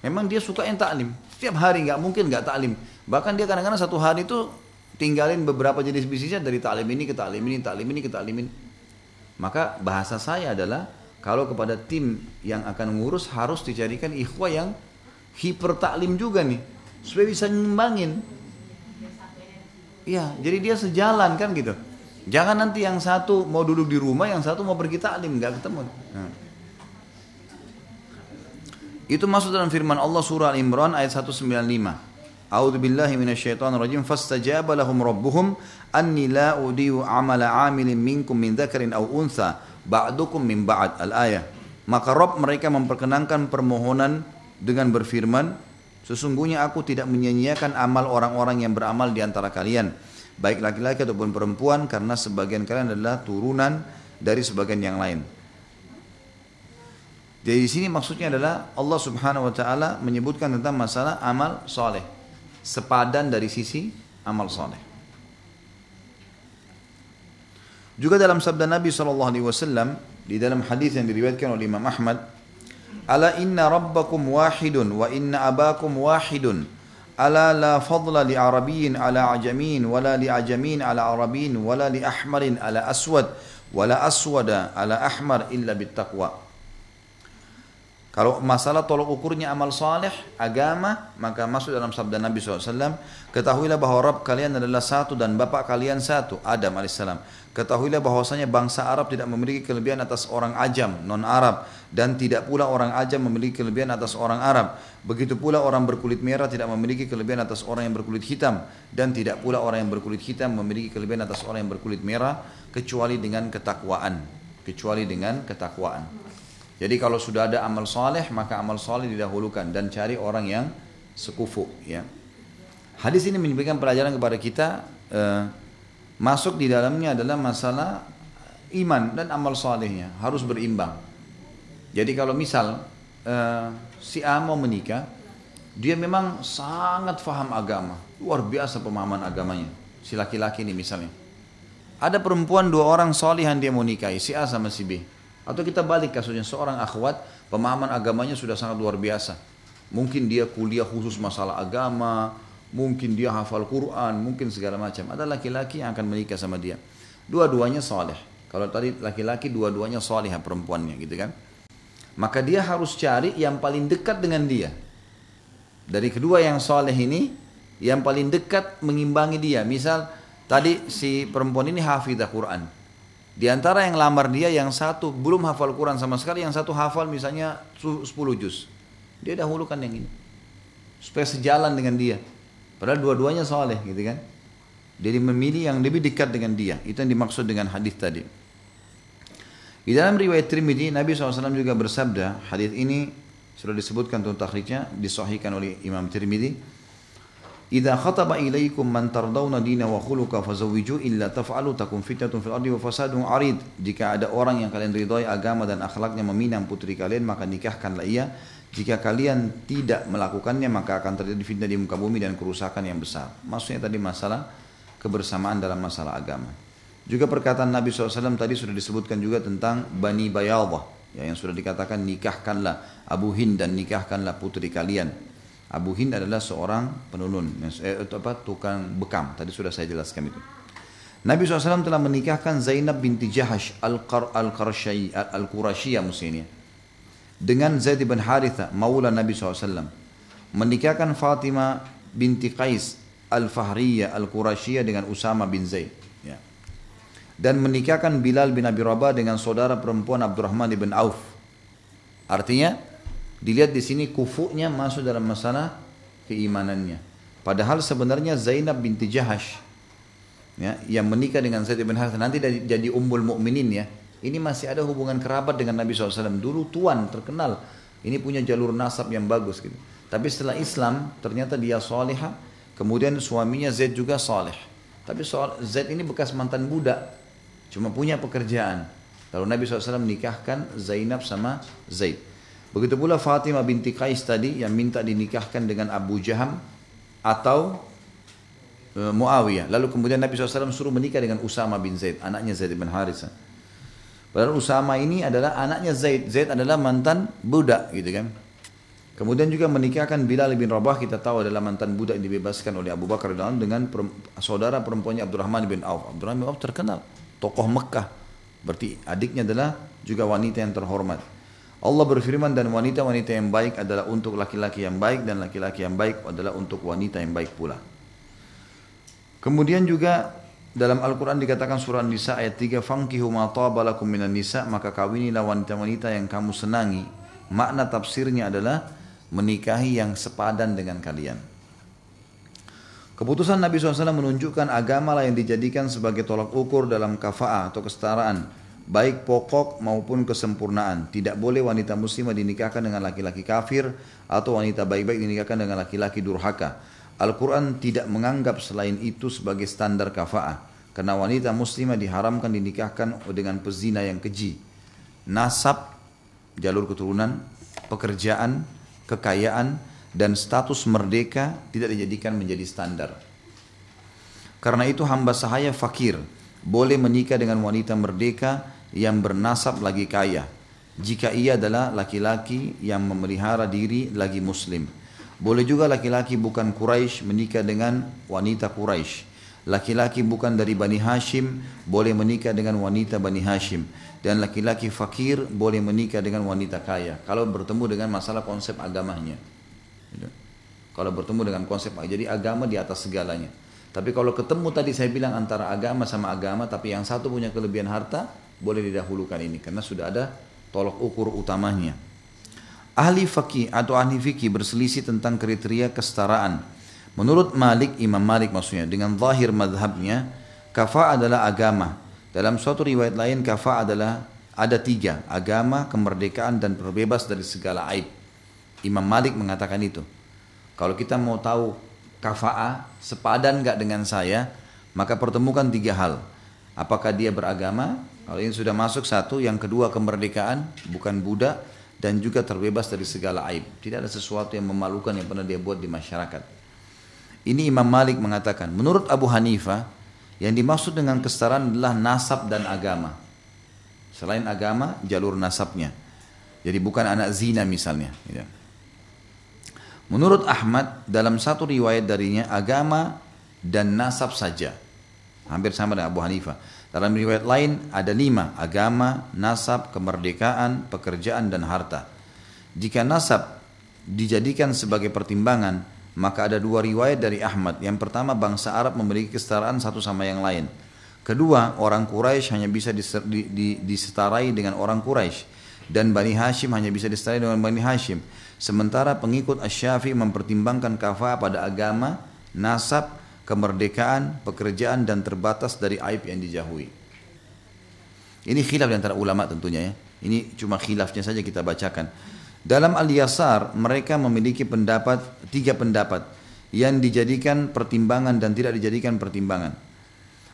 Memang dia suka yang taklim. Setiap hari nggak mungkin nggak taklim. Bahkan dia kadang-kadang satu hari itu tinggalin beberapa jenis bisnisnya dari taklim ini ke taklim ini, taklim ini ke taklim ini. Maka bahasa saya adalah kalau kepada tim yang akan ngurus harus dicarikan ikhwah yang hiper taklim juga nih supaya bisa ngembangin. Iya, jadi dia sejalan kan gitu. Jangan nanti yang satu mau duduk di rumah, yang satu mau pergi taklim, nggak ketemu. Nah. Itu masuk dalam firman Allah surah Al-Imran ayat 195. A'udzu billahi minasyaitonir rajim fastajaba lahum rabbuhum anni la udiyu amala amilin minkum min dzakarin aw ba'dukum min ba'd al-ayah. Maka Rob mereka memperkenankan permohonan dengan berfirman, sesungguhnya aku tidak menyia-nyiakan amal orang-orang yang beramal di antara kalian, baik laki-laki ataupun perempuan karena sebagian kalian adalah turunan dari sebagian yang lain. Jadi di sini maksudnya adalah Allah Subhanahu wa taala menyebutkan tentang masalah amal soleh sepadan dari sisi amal soleh. Juga dalam sabda Nabi Shallallahu Alaihi Wasallam di dalam hadis yang diriwayatkan oleh Imam Ahmad, Ala inna rabbakum wahidun wa inna abakum wahidun. Ala la fadla li arabiyin ala ajamin wala li ajamin ala arabiyin wala li ahmarin ala aswad wala aswada ala ahmar illa bittaqwa. Kalau masalah tolok ukurnya amal saleh, agama, maka masuk dalam sabda Nabi SAW, ketahuilah bahwa Rabb kalian adalah satu dan Bapak kalian satu, Adam AS. Ketahuilah bahwasanya bangsa Arab tidak memiliki kelebihan atas orang ajam, non-Arab, dan tidak pula orang ajam memiliki kelebihan atas orang Arab. Begitu pula orang berkulit merah tidak memiliki kelebihan atas orang yang berkulit hitam, dan tidak pula orang yang berkulit hitam memiliki kelebihan atas orang yang berkulit merah, kecuali dengan ketakwaan. Kecuali dengan ketakwaan. Jadi kalau sudah ada amal soleh maka amal soleh didahulukan dan cari orang yang sekufu. Ya. Hadis ini memberikan pelajaran kepada kita eh, masuk di dalamnya adalah masalah iman dan amal solehnya harus berimbang. Jadi kalau misal eh, si A mau menikah, dia memang sangat faham agama, luar biasa pemahaman agamanya. Si laki-laki ini misalnya. Ada perempuan dua orang solihan dia mau nikahi, si A sama si B. Atau kita balik kasusnya seorang akhwat pemahaman agamanya sudah sangat luar biasa. Mungkin dia kuliah khusus masalah agama, mungkin dia hafal Quran, mungkin segala macam. Ada laki-laki yang akan menikah sama dia. Dua-duanya soleh. Kalau tadi laki-laki dua-duanya soleh perempuannya gitu kan. Maka dia harus cari yang paling dekat dengan dia. Dari kedua yang soleh ini, yang paling dekat mengimbangi dia. Misal tadi si perempuan ini hafidah Quran. Di antara yang lamar dia yang satu belum hafal Quran sama sekali, yang satu hafal misalnya 10 juz. Dia dahulukan yang ini. Supaya sejalan dengan dia. Padahal dua-duanya soleh gitu kan. Jadi memilih yang lebih dekat dengan dia. Itu yang dimaksud dengan hadis tadi. Di dalam riwayat Trimidi, Nabi SAW juga bersabda, hadis ini sudah disebutkan tentang takhrijnya, disahihkan oleh Imam Tirmidzi Idza khataba ilaikum man tardawna dina wa khuluqa fazawwiju illa taf'alu takun fitnatun fil ardi wa fasadun arid. Jika ada orang yang kalian ridhoi agama dan akhlaknya meminang putri kalian maka nikahkanlah ia. Jika kalian tidak melakukannya maka akan terjadi fitnah di muka bumi dan kerusakan yang besar. Maksudnya tadi masalah kebersamaan dalam masalah agama. Juga perkataan Nabi SAW tadi sudah disebutkan juga tentang Bani Bayadah. Ya, yang sudah dikatakan nikahkanlah Abu Hind dan nikahkanlah putri kalian. Abu Hind adalah seorang penunun, eh, apa, tukang bekam. Tadi sudah saya jelaskan itu. Nabi SAW telah menikahkan Zainab binti Jahash al-Qurashiyah al musuhnya dengan Zaid bin Haritha maula Nabi SAW menikahkan Fatimah binti Qais al-Fahriyah al-Qurashiyah dengan Usama bin Zaid ya. dan menikahkan Bilal bin Abi Rabah dengan saudara perempuan Abdurrahman bin Auf artinya Dilihat di sini kufunya masuk dalam masalah keimanannya. Padahal sebenarnya Zainab binti Jahash ya, yang menikah dengan Zaid bin Harith nanti jadi umbul mukminin ya. Ini masih ada hubungan kerabat dengan Nabi SAW. Dulu tuan terkenal. Ini punya jalur nasab yang bagus gitu. Tapi setelah Islam ternyata dia soleha. Kemudian suaminya Zaid juga soleh. Tapi soal Zaid ini bekas mantan budak. Cuma punya pekerjaan. Lalu Nabi SAW menikahkan Zainab sama Zaid. Begitu pula Fatimah binti Qais tadi yang minta dinikahkan dengan Abu Jaham atau e, Muawiyah. Lalu kemudian Nabi SAW suruh menikah dengan Usama bin Zaid, anaknya Zaid bin Haritha. Padahal Usama ini adalah anaknya Zaid. Zaid adalah mantan budak gitu kan. Kemudian juga menikahkan Bilal bin Rabah kita tahu adalah mantan budak yang dibebaskan oleh Abu Bakar dan dengan saudara perempuannya Abdurrahman bin Auf. Abdurrahman bin Auf terkenal tokoh Mekah. Berarti adiknya adalah juga wanita yang terhormat. Allah berfirman dan wanita-wanita yang baik adalah untuk laki-laki yang baik dan laki-laki yang baik adalah untuk wanita yang baik pula. Kemudian juga dalam Al-Quran dikatakan surah Nisa ayat 3 Fankihu ma tabalakum minan nisa maka kawinilah wanita-wanita yang kamu senangi. Makna tafsirnya adalah menikahi yang sepadan dengan kalian. Keputusan Nabi SAW menunjukkan agama lah yang dijadikan sebagai tolak ukur dalam kafa'ah atau kesetaraan baik pokok maupun kesempurnaan. Tidak boleh wanita muslimah dinikahkan dengan laki-laki kafir atau wanita baik-baik dinikahkan dengan laki-laki durhaka. Al-Quran tidak menganggap selain itu sebagai standar kafa'ah. Karena wanita muslimah diharamkan dinikahkan dengan pezina yang keji. Nasab, jalur keturunan, pekerjaan, kekayaan, dan status merdeka tidak dijadikan menjadi standar. Karena itu hamba sahaya fakir, boleh menikah dengan wanita merdeka yang bernasab lagi kaya. Jika ia adalah laki-laki yang memelihara diri lagi muslim. Boleh juga laki-laki bukan Quraisy menikah dengan wanita Quraisy. Laki-laki bukan dari Bani Hashim boleh menikah dengan wanita Bani Hashim. Dan laki-laki fakir boleh menikah dengan wanita kaya. Kalau bertemu dengan masalah konsep agamanya. Gitu. Kalau bertemu dengan konsep, jadi agama di atas segalanya. Tapi kalau ketemu tadi saya bilang antara agama sama agama, tapi yang satu punya kelebihan harta, boleh didahulukan ini. Karena sudah ada tolok ukur utamanya. Ahli fakih atau ahli fikih berselisih tentang kriteria kesetaraan. Menurut Malik, Imam Malik maksudnya, dengan zahir madhabnya, kafa adalah agama. Dalam suatu riwayat lain, kafa adalah ada tiga, agama, kemerdekaan, dan terbebas dari segala aib. Imam Malik mengatakan itu. Kalau kita mau tahu kafa'a sepadan nggak dengan saya, maka pertemukan tiga hal. Apakah dia beragama? Kalau ini sudah masuk satu, yang kedua kemerdekaan, bukan budak, dan juga terbebas dari segala aib. Tidak ada sesuatu yang memalukan yang pernah dia buat di masyarakat. Ini Imam Malik mengatakan, menurut Abu Hanifah, yang dimaksud dengan kesetaraan adalah nasab dan agama. Selain agama, jalur nasabnya. Jadi bukan anak zina misalnya. Gitu. Menurut Ahmad, dalam satu riwayat darinya, agama dan nasab saja. Hampir sama dengan Abu Hanifah. Dalam riwayat lain ada lima, agama, nasab, kemerdekaan, pekerjaan, dan harta. Jika nasab dijadikan sebagai pertimbangan, maka ada dua riwayat dari Ahmad. Yang pertama, bangsa Arab memiliki kesetaraan satu sama yang lain. Kedua, orang Quraisy hanya bisa disetarai dengan orang Quraisy dan Bani Hashim hanya bisa disetarai dengan Bani Hashim. Sementara pengikut Asy-Syafi'i mempertimbangkan kafah pada agama, nasab, kemerdekaan, pekerjaan dan terbatas dari aib yang dijauhi. Ini khilaf antara ulama tentunya ya. Ini cuma khilafnya saja kita bacakan. Dalam Al-Yasar mereka memiliki pendapat tiga pendapat yang dijadikan pertimbangan dan tidak dijadikan pertimbangan.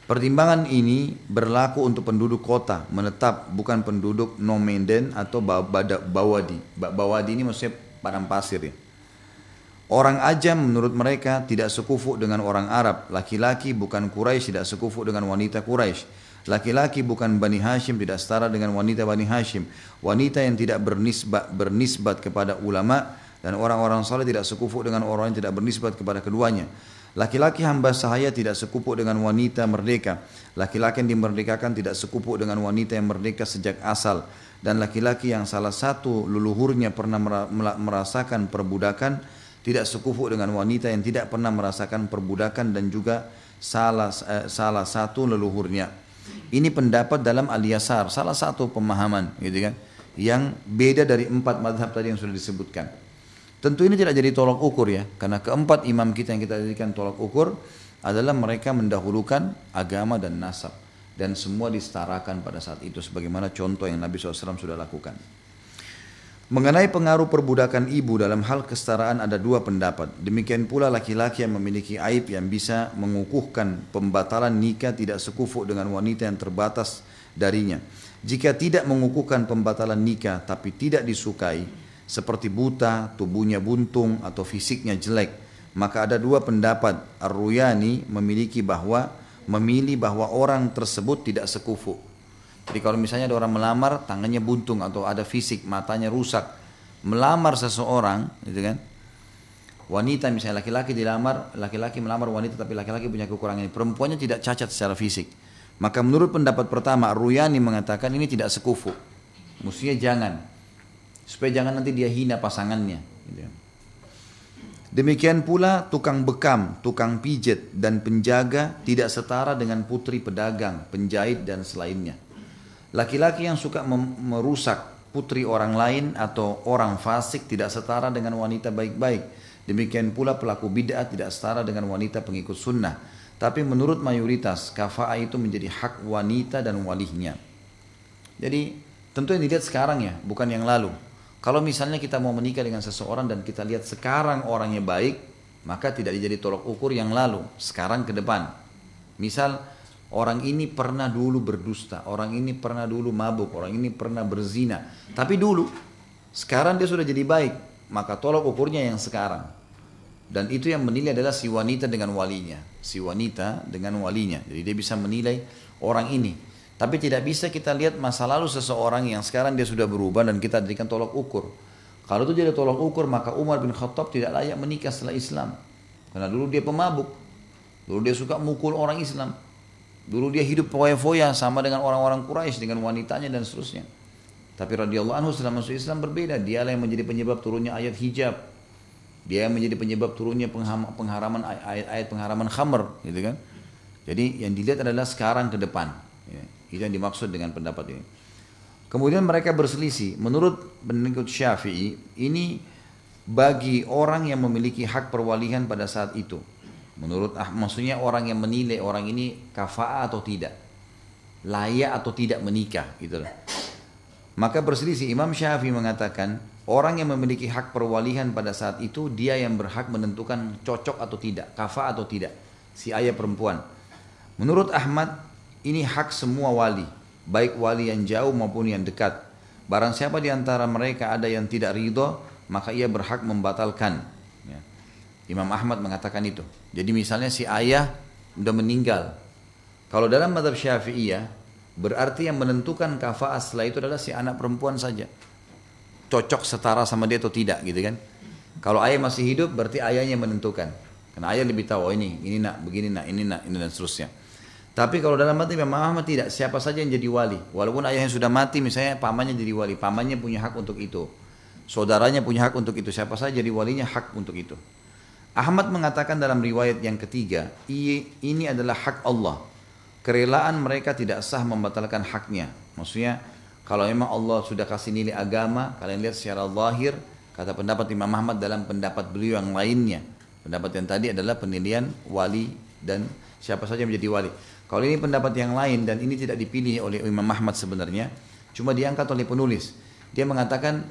Pertimbangan ini berlaku untuk penduduk kota menetap bukan penduduk nomenden atau bawadi. Bawadi ini maksudnya padang pasir ya. Orang ajam menurut mereka tidak sekufu dengan orang Arab. Laki-laki bukan Quraisy tidak sekufu dengan wanita Quraisy. Laki-laki bukan Bani Hashim tidak setara dengan wanita Bani Hashim. Wanita yang tidak bernisbat, bernisbat kepada ulama dan orang-orang saleh tidak sekufu dengan orang yang tidak bernisbat kepada keduanya. Laki-laki hamba sahaya tidak sekupu dengan wanita merdeka. Laki-laki yang dimerdekakan tidak sekupu dengan wanita yang merdeka sejak asal. Dan laki-laki yang salah satu leluhurnya pernah merasakan perbudakan tidak sekufu dengan wanita yang tidak pernah merasakan perbudakan dan juga salah eh, salah satu leluhurnya. Ini pendapat dalam Al-Yasar, salah satu pemahaman gitu kan yang beda dari empat madhab tadi yang sudah disebutkan. Tentu ini tidak jadi tolak ukur ya, karena keempat imam kita yang kita jadikan tolak ukur adalah mereka mendahulukan agama dan nasab dan semua disetarakan pada saat itu sebagaimana contoh yang Nabi SAW sudah lakukan. Mengenai pengaruh perbudakan ibu dalam hal kesetaraan ada dua pendapat. Demikian pula laki-laki yang memiliki aib yang bisa mengukuhkan pembatalan nikah tidak sekufu dengan wanita yang terbatas darinya. Jika tidak mengukuhkan pembatalan nikah tapi tidak disukai, seperti buta, tubuhnya buntung atau fisiknya jelek, maka ada dua pendapat. Ar-Ruyani memiliki bahwa memilih bahwa orang tersebut tidak sekufu jadi kalau misalnya ada orang melamar, tangannya buntung atau ada fisik, matanya rusak, melamar seseorang, gitu kan? Wanita misalnya laki-laki dilamar, laki-laki melamar wanita tapi laki-laki punya kekurangan ini. Perempuannya tidak cacat secara fisik. Maka menurut pendapat pertama, Ruyani mengatakan ini tidak sekufu. Mestinya jangan. Supaya jangan nanti dia hina pasangannya. Gitu. Kan. Demikian pula tukang bekam, tukang pijet, dan penjaga tidak setara dengan putri pedagang, penjahit, dan selainnya. Laki-laki yang suka merusak putri orang lain atau orang fasik tidak setara dengan wanita baik-baik. Demikian pula pelaku bid'ah tidak setara dengan wanita pengikut sunnah. Tapi menurut mayoritas, kafa'ah itu menjadi hak wanita dan walihnya. Jadi tentu yang dilihat sekarang ya, bukan yang lalu. Kalau misalnya kita mau menikah dengan seseorang dan kita lihat sekarang orangnya baik, maka tidak jadi tolok ukur yang lalu, sekarang ke depan. Misal orang ini pernah dulu berdusta, orang ini pernah dulu mabuk, orang ini pernah berzina, tapi dulu sekarang dia sudah jadi baik, maka tolok ukurnya yang sekarang. Dan itu yang menilai adalah si wanita dengan walinya, si wanita dengan walinya. Jadi dia bisa menilai orang ini. Tapi tidak bisa kita lihat masa lalu seseorang yang sekarang dia sudah berubah dan kita jadikan tolok ukur. Kalau itu jadi tolok ukur maka Umar bin Khattab tidak layak menikah setelah Islam. Karena dulu dia pemabuk. Dulu dia suka mukul orang Islam. Dulu dia hidup foya-foya sama dengan orang-orang Quraisy dengan wanitanya dan seterusnya. Tapi radhiyallahu anhu setelah masuk Islam berbeda. Dia yang menjadi penyebab turunnya ayat hijab. Dia yang menjadi penyebab turunnya pengharaman ayat-ayat pengharaman khamr, gitu kan? Jadi yang dilihat adalah sekarang ke depan. Ya. Itu yang dimaksud dengan pendapat ini. Kemudian mereka berselisih. Menurut pengikut Syafi'i, ini bagi orang yang memiliki hak perwalihan pada saat itu. Menurut ah, maksudnya orang yang menilai orang ini kafa'a atau tidak. Layak atau tidak menikah gitu Maka berselisih Imam Syafi'i mengatakan orang yang memiliki hak perwalihan pada saat itu dia yang berhak menentukan cocok atau tidak, kafa atau tidak si ayah perempuan. Menurut Ahmad ini hak semua wali, baik wali yang jauh maupun yang dekat. Barang siapa di antara mereka ada yang tidak ridho, maka ia berhak membatalkan. Imam Ahmad mengatakan itu. Jadi misalnya si ayah sudah meninggal. Kalau dalam madhab syafi'iyah, berarti yang menentukan kafa'ah setelah itu adalah si anak perempuan saja. Cocok setara sama dia atau tidak gitu kan. Kalau ayah masih hidup berarti ayahnya menentukan. Karena ayah lebih tahu oh ini, ini nak, begini nak, ini nak, ini dan seterusnya. Tapi kalau dalam mati Imam Ahmad tidak, siapa saja yang jadi wali. Walaupun ayahnya sudah mati, misalnya pamannya jadi wali, pamannya punya hak untuk itu. Saudaranya punya hak untuk itu, siapa saja jadi walinya hak untuk itu. Ahmad mengatakan dalam riwayat yang ketiga, ini adalah hak Allah. Kerelaan mereka tidak sah membatalkan haknya. Maksudnya, kalau memang Allah sudah kasih nilai agama, kalian lihat secara lahir, kata pendapat Imam Ahmad dalam pendapat beliau yang lainnya. Pendapat yang tadi adalah penilaian wali dan siapa saja menjadi wali. Kalau ini pendapat yang lain dan ini tidak dipilih oleh Imam Ahmad sebenarnya, cuma diangkat oleh penulis. Dia mengatakan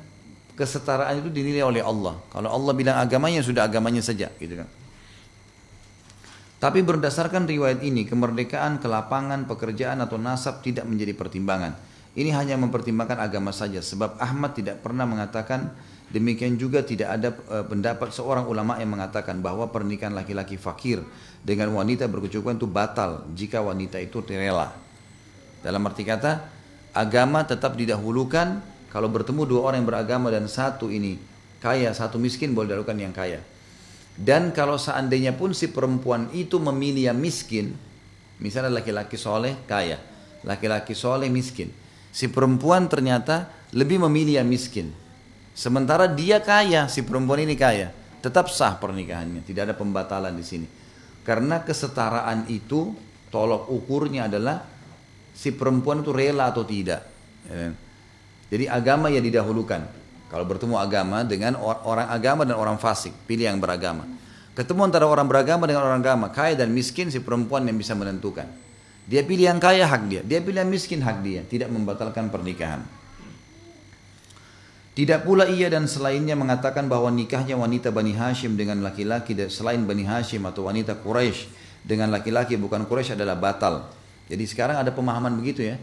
kesetaraan itu dinilai oleh Allah. Kalau Allah bilang agamanya sudah agamanya saja, gitu kan. Tapi berdasarkan riwayat ini, kemerdekaan, kelapangan, pekerjaan atau nasab tidak menjadi pertimbangan. Ini hanya mempertimbangkan agama saja, sebab Ahmad tidak pernah mengatakan Demikian juga tidak ada uh, pendapat seorang ulama yang mengatakan bahwa pernikahan laki-laki fakir dengan wanita berkecukupan itu batal jika wanita itu rela. Dalam arti kata, agama tetap didahulukan kalau bertemu dua orang yang beragama dan satu ini kaya, satu miskin boleh dilakukan yang kaya. Dan kalau seandainya pun si perempuan itu memilih yang miskin, misalnya laki-laki soleh kaya, laki-laki soleh miskin. Si perempuan ternyata lebih memilih yang miskin. Sementara dia kaya, si perempuan ini kaya, tetap sah pernikahannya, tidak ada pembatalan di sini. Karena kesetaraan itu tolok ukurnya adalah si perempuan itu rela atau tidak. Ya. Jadi agama yang didahulukan. Kalau bertemu agama dengan orang agama dan orang fasik, pilih yang beragama. Ketemu antara orang beragama dengan orang agama, kaya dan miskin si perempuan yang bisa menentukan. Dia pilih yang kaya hak dia, dia pilih yang miskin hak dia, tidak membatalkan pernikahan. Tidak pula ia dan selainnya mengatakan bahwa nikahnya wanita Bani Hashim dengan laki-laki selain Bani Hashim atau wanita Quraisy dengan laki-laki bukan Quraisy adalah batal. Jadi sekarang ada pemahaman begitu ya.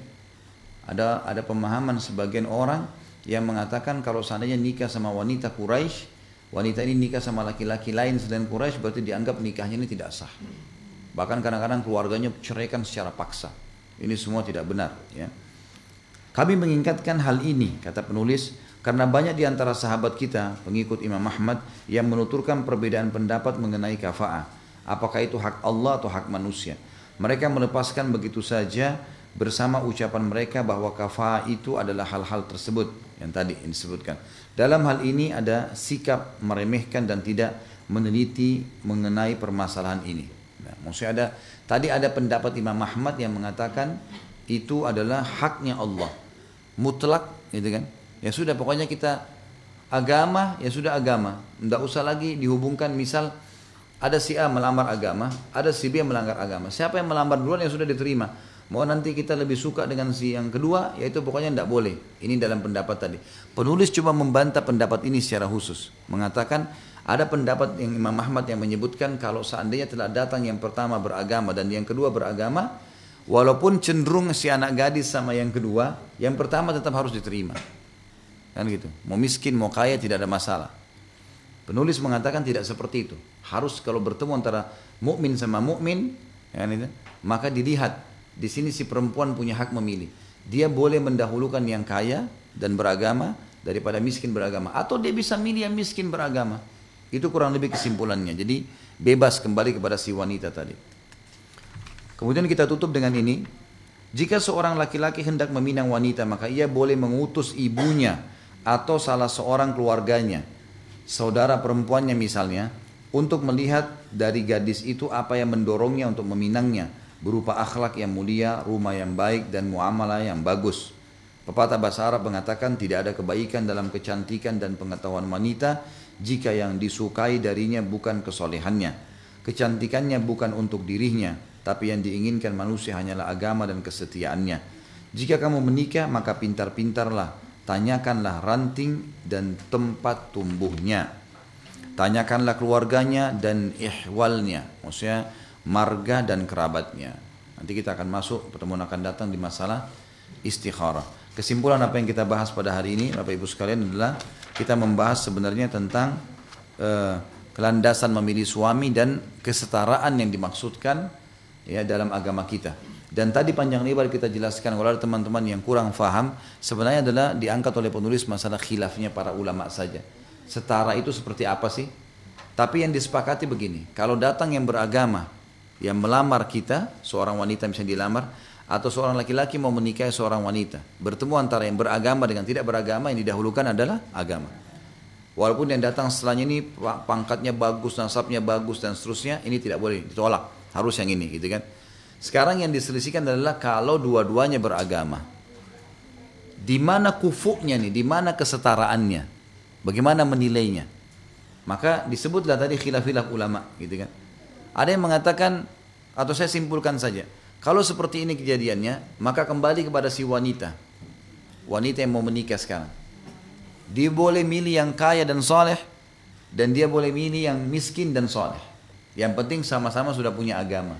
Ada ada pemahaman sebagian orang yang mengatakan kalau seandainya nikah sama wanita Quraisy, wanita ini nikah sama laki-laki lain selain Quraisy berarti dianggap nikahnya ini tidak sah. Bahkan kadang-kadang keluarganya ceraikan secara paksa. Ini semua tidak benar ya. Kami mengingatkan hal ini kata penulis karena banyak di antara sahabat kita, pengikut Imam Ahmad, yang menuturkan perbedaan pendapat mengenai kafa'ah. Apakah itu hak Allah atau hak manusia. Mereka melepaskan begitu saja bersama ucapan mereka bahwa kafa'ah itu adalah hal-hal tersebut yang tadi disebutkan. Dalam hal ini ada sikap meremehkan dan tidak meneliti mengenai permasalahan ini. Nah, maksudnya ada tadi ada pendapat Imam Ahmad yang mengatakan itu adalah haknya Allah mutlak gitu kan Ya sudah pokoknya kita agama ya sudah agama. Tidak usah lagi dihubungkan misal ada si A melamar agama, ada si B yang melanggar agama. Siapa yang melamar duluan yang sudah diterima. Mau nanti kita lebih suka dengan si yang kedua, yaitu pokoknya tidak boleh. Ini dalam pendapat tadi. Penulis cuma membantah pendapat ini secara khusus. Mengatakan Ada pendapat yang Imam Ahmad yang menyebutkan kalau seandainya telah datang yang pertama beragama dan yang kedua beragama, walaupun cenderung si anak gadis sama yang kedua, yang pertama tetap harus diterima. Kan gitu. Mau miskin, mau kaya tidak ada masalah. Penulis mengatakan tidak seperti itu. Harus kalau bertemu antara mukmin sama mukmin, ya maka dilihat di sini si perempuan punya hak memilih. Dia boleh mendahulukan yang kaya dan beragama daripada miskin beragama atau dia bisa milih yang miskin beragama. Itu kurang lebih kesimpulannya. Jadi bebas kembali kepada si wanita tadi. Kemudian kita tutup dengan ini. Jika seorang laki-laki hendak meminang wanita, maka ia boleh mengutus ibunya atau salah seorang keluarganya, saudara perempuannya misalnya, untuk melihat dari gadis itu apa yang mendorongnya untuk meminangnya, berupa akhlak yang mulia, rumah yang baik, dan muamalah yang bagus. Pepatah bahasa Arab mengatakan tidak ada kebaikan dalam kecantikan dan pengetahuan wanita jika yang disukai darinya bukan kesolehannya. Kecantikannya bukan untuk dirinya, tapi yang diinginkan manusia hanyalah agama dan kesetiaannya. Jika kamu menikah, maka pintar-pintarlah, tanyakanlah ranting dan tempat tumbuhnya. Tanyakanlah keluarganya dan ihwalnya, maksudnya marga dan kerabatnya. Nanti kita akan masuk, pertemuan akan datang di masalah istikharah. Kesimpulan apa yang kita bahas pada hari ini, Bapak Ibu sekalian adalah kita membahas sebenarnya tentang uh, kelandasan memilih suami dan kesetaraan yang dimaksudkan ya dalam agama kita. Dan tadi panjang lebar kita jelaskan kalau ada teman-teman yang kurang faham, sebenarnya adalah diangkat oleh penulis masalah khilafnya para ulama saja. Setara itu seperti apa sih? Tapi yang disepakati begini, kalau datang yang beragama, yang melamar kita, seorang wanita misalnya dilamar, atau seorang laki-laki mau menikahi seorang wanita. Bertemu antara yang beragama dengan tidak beragama yang didahulukan adalah agama. Walaupun yang datang setelahnya ini pangkatnya bagus, nasabnya bagus dan seterusnya, ini tidak boleh ditolak. Harus yang ini gitu kan. Sekarang yang diselisihkan adalah kalau dua-duanya beragama. Di mana kufuknya nih, di mana kesetaraannya? Bagaimana menilainya? Maka disebutlah tadi khilaf-khilaf ulama gitu kan. Ada yang mengatakan atau saya simpulkan saja, kalau seperti ini kejadiannya, maka kembali kepada si wanita. Wanita yang mau menikah sekarang. Dia boleh milih yang kaya dan soleh, dan dia boleh milih yang miskin dan soleh. Yang penting sama-sama sudah punya agama.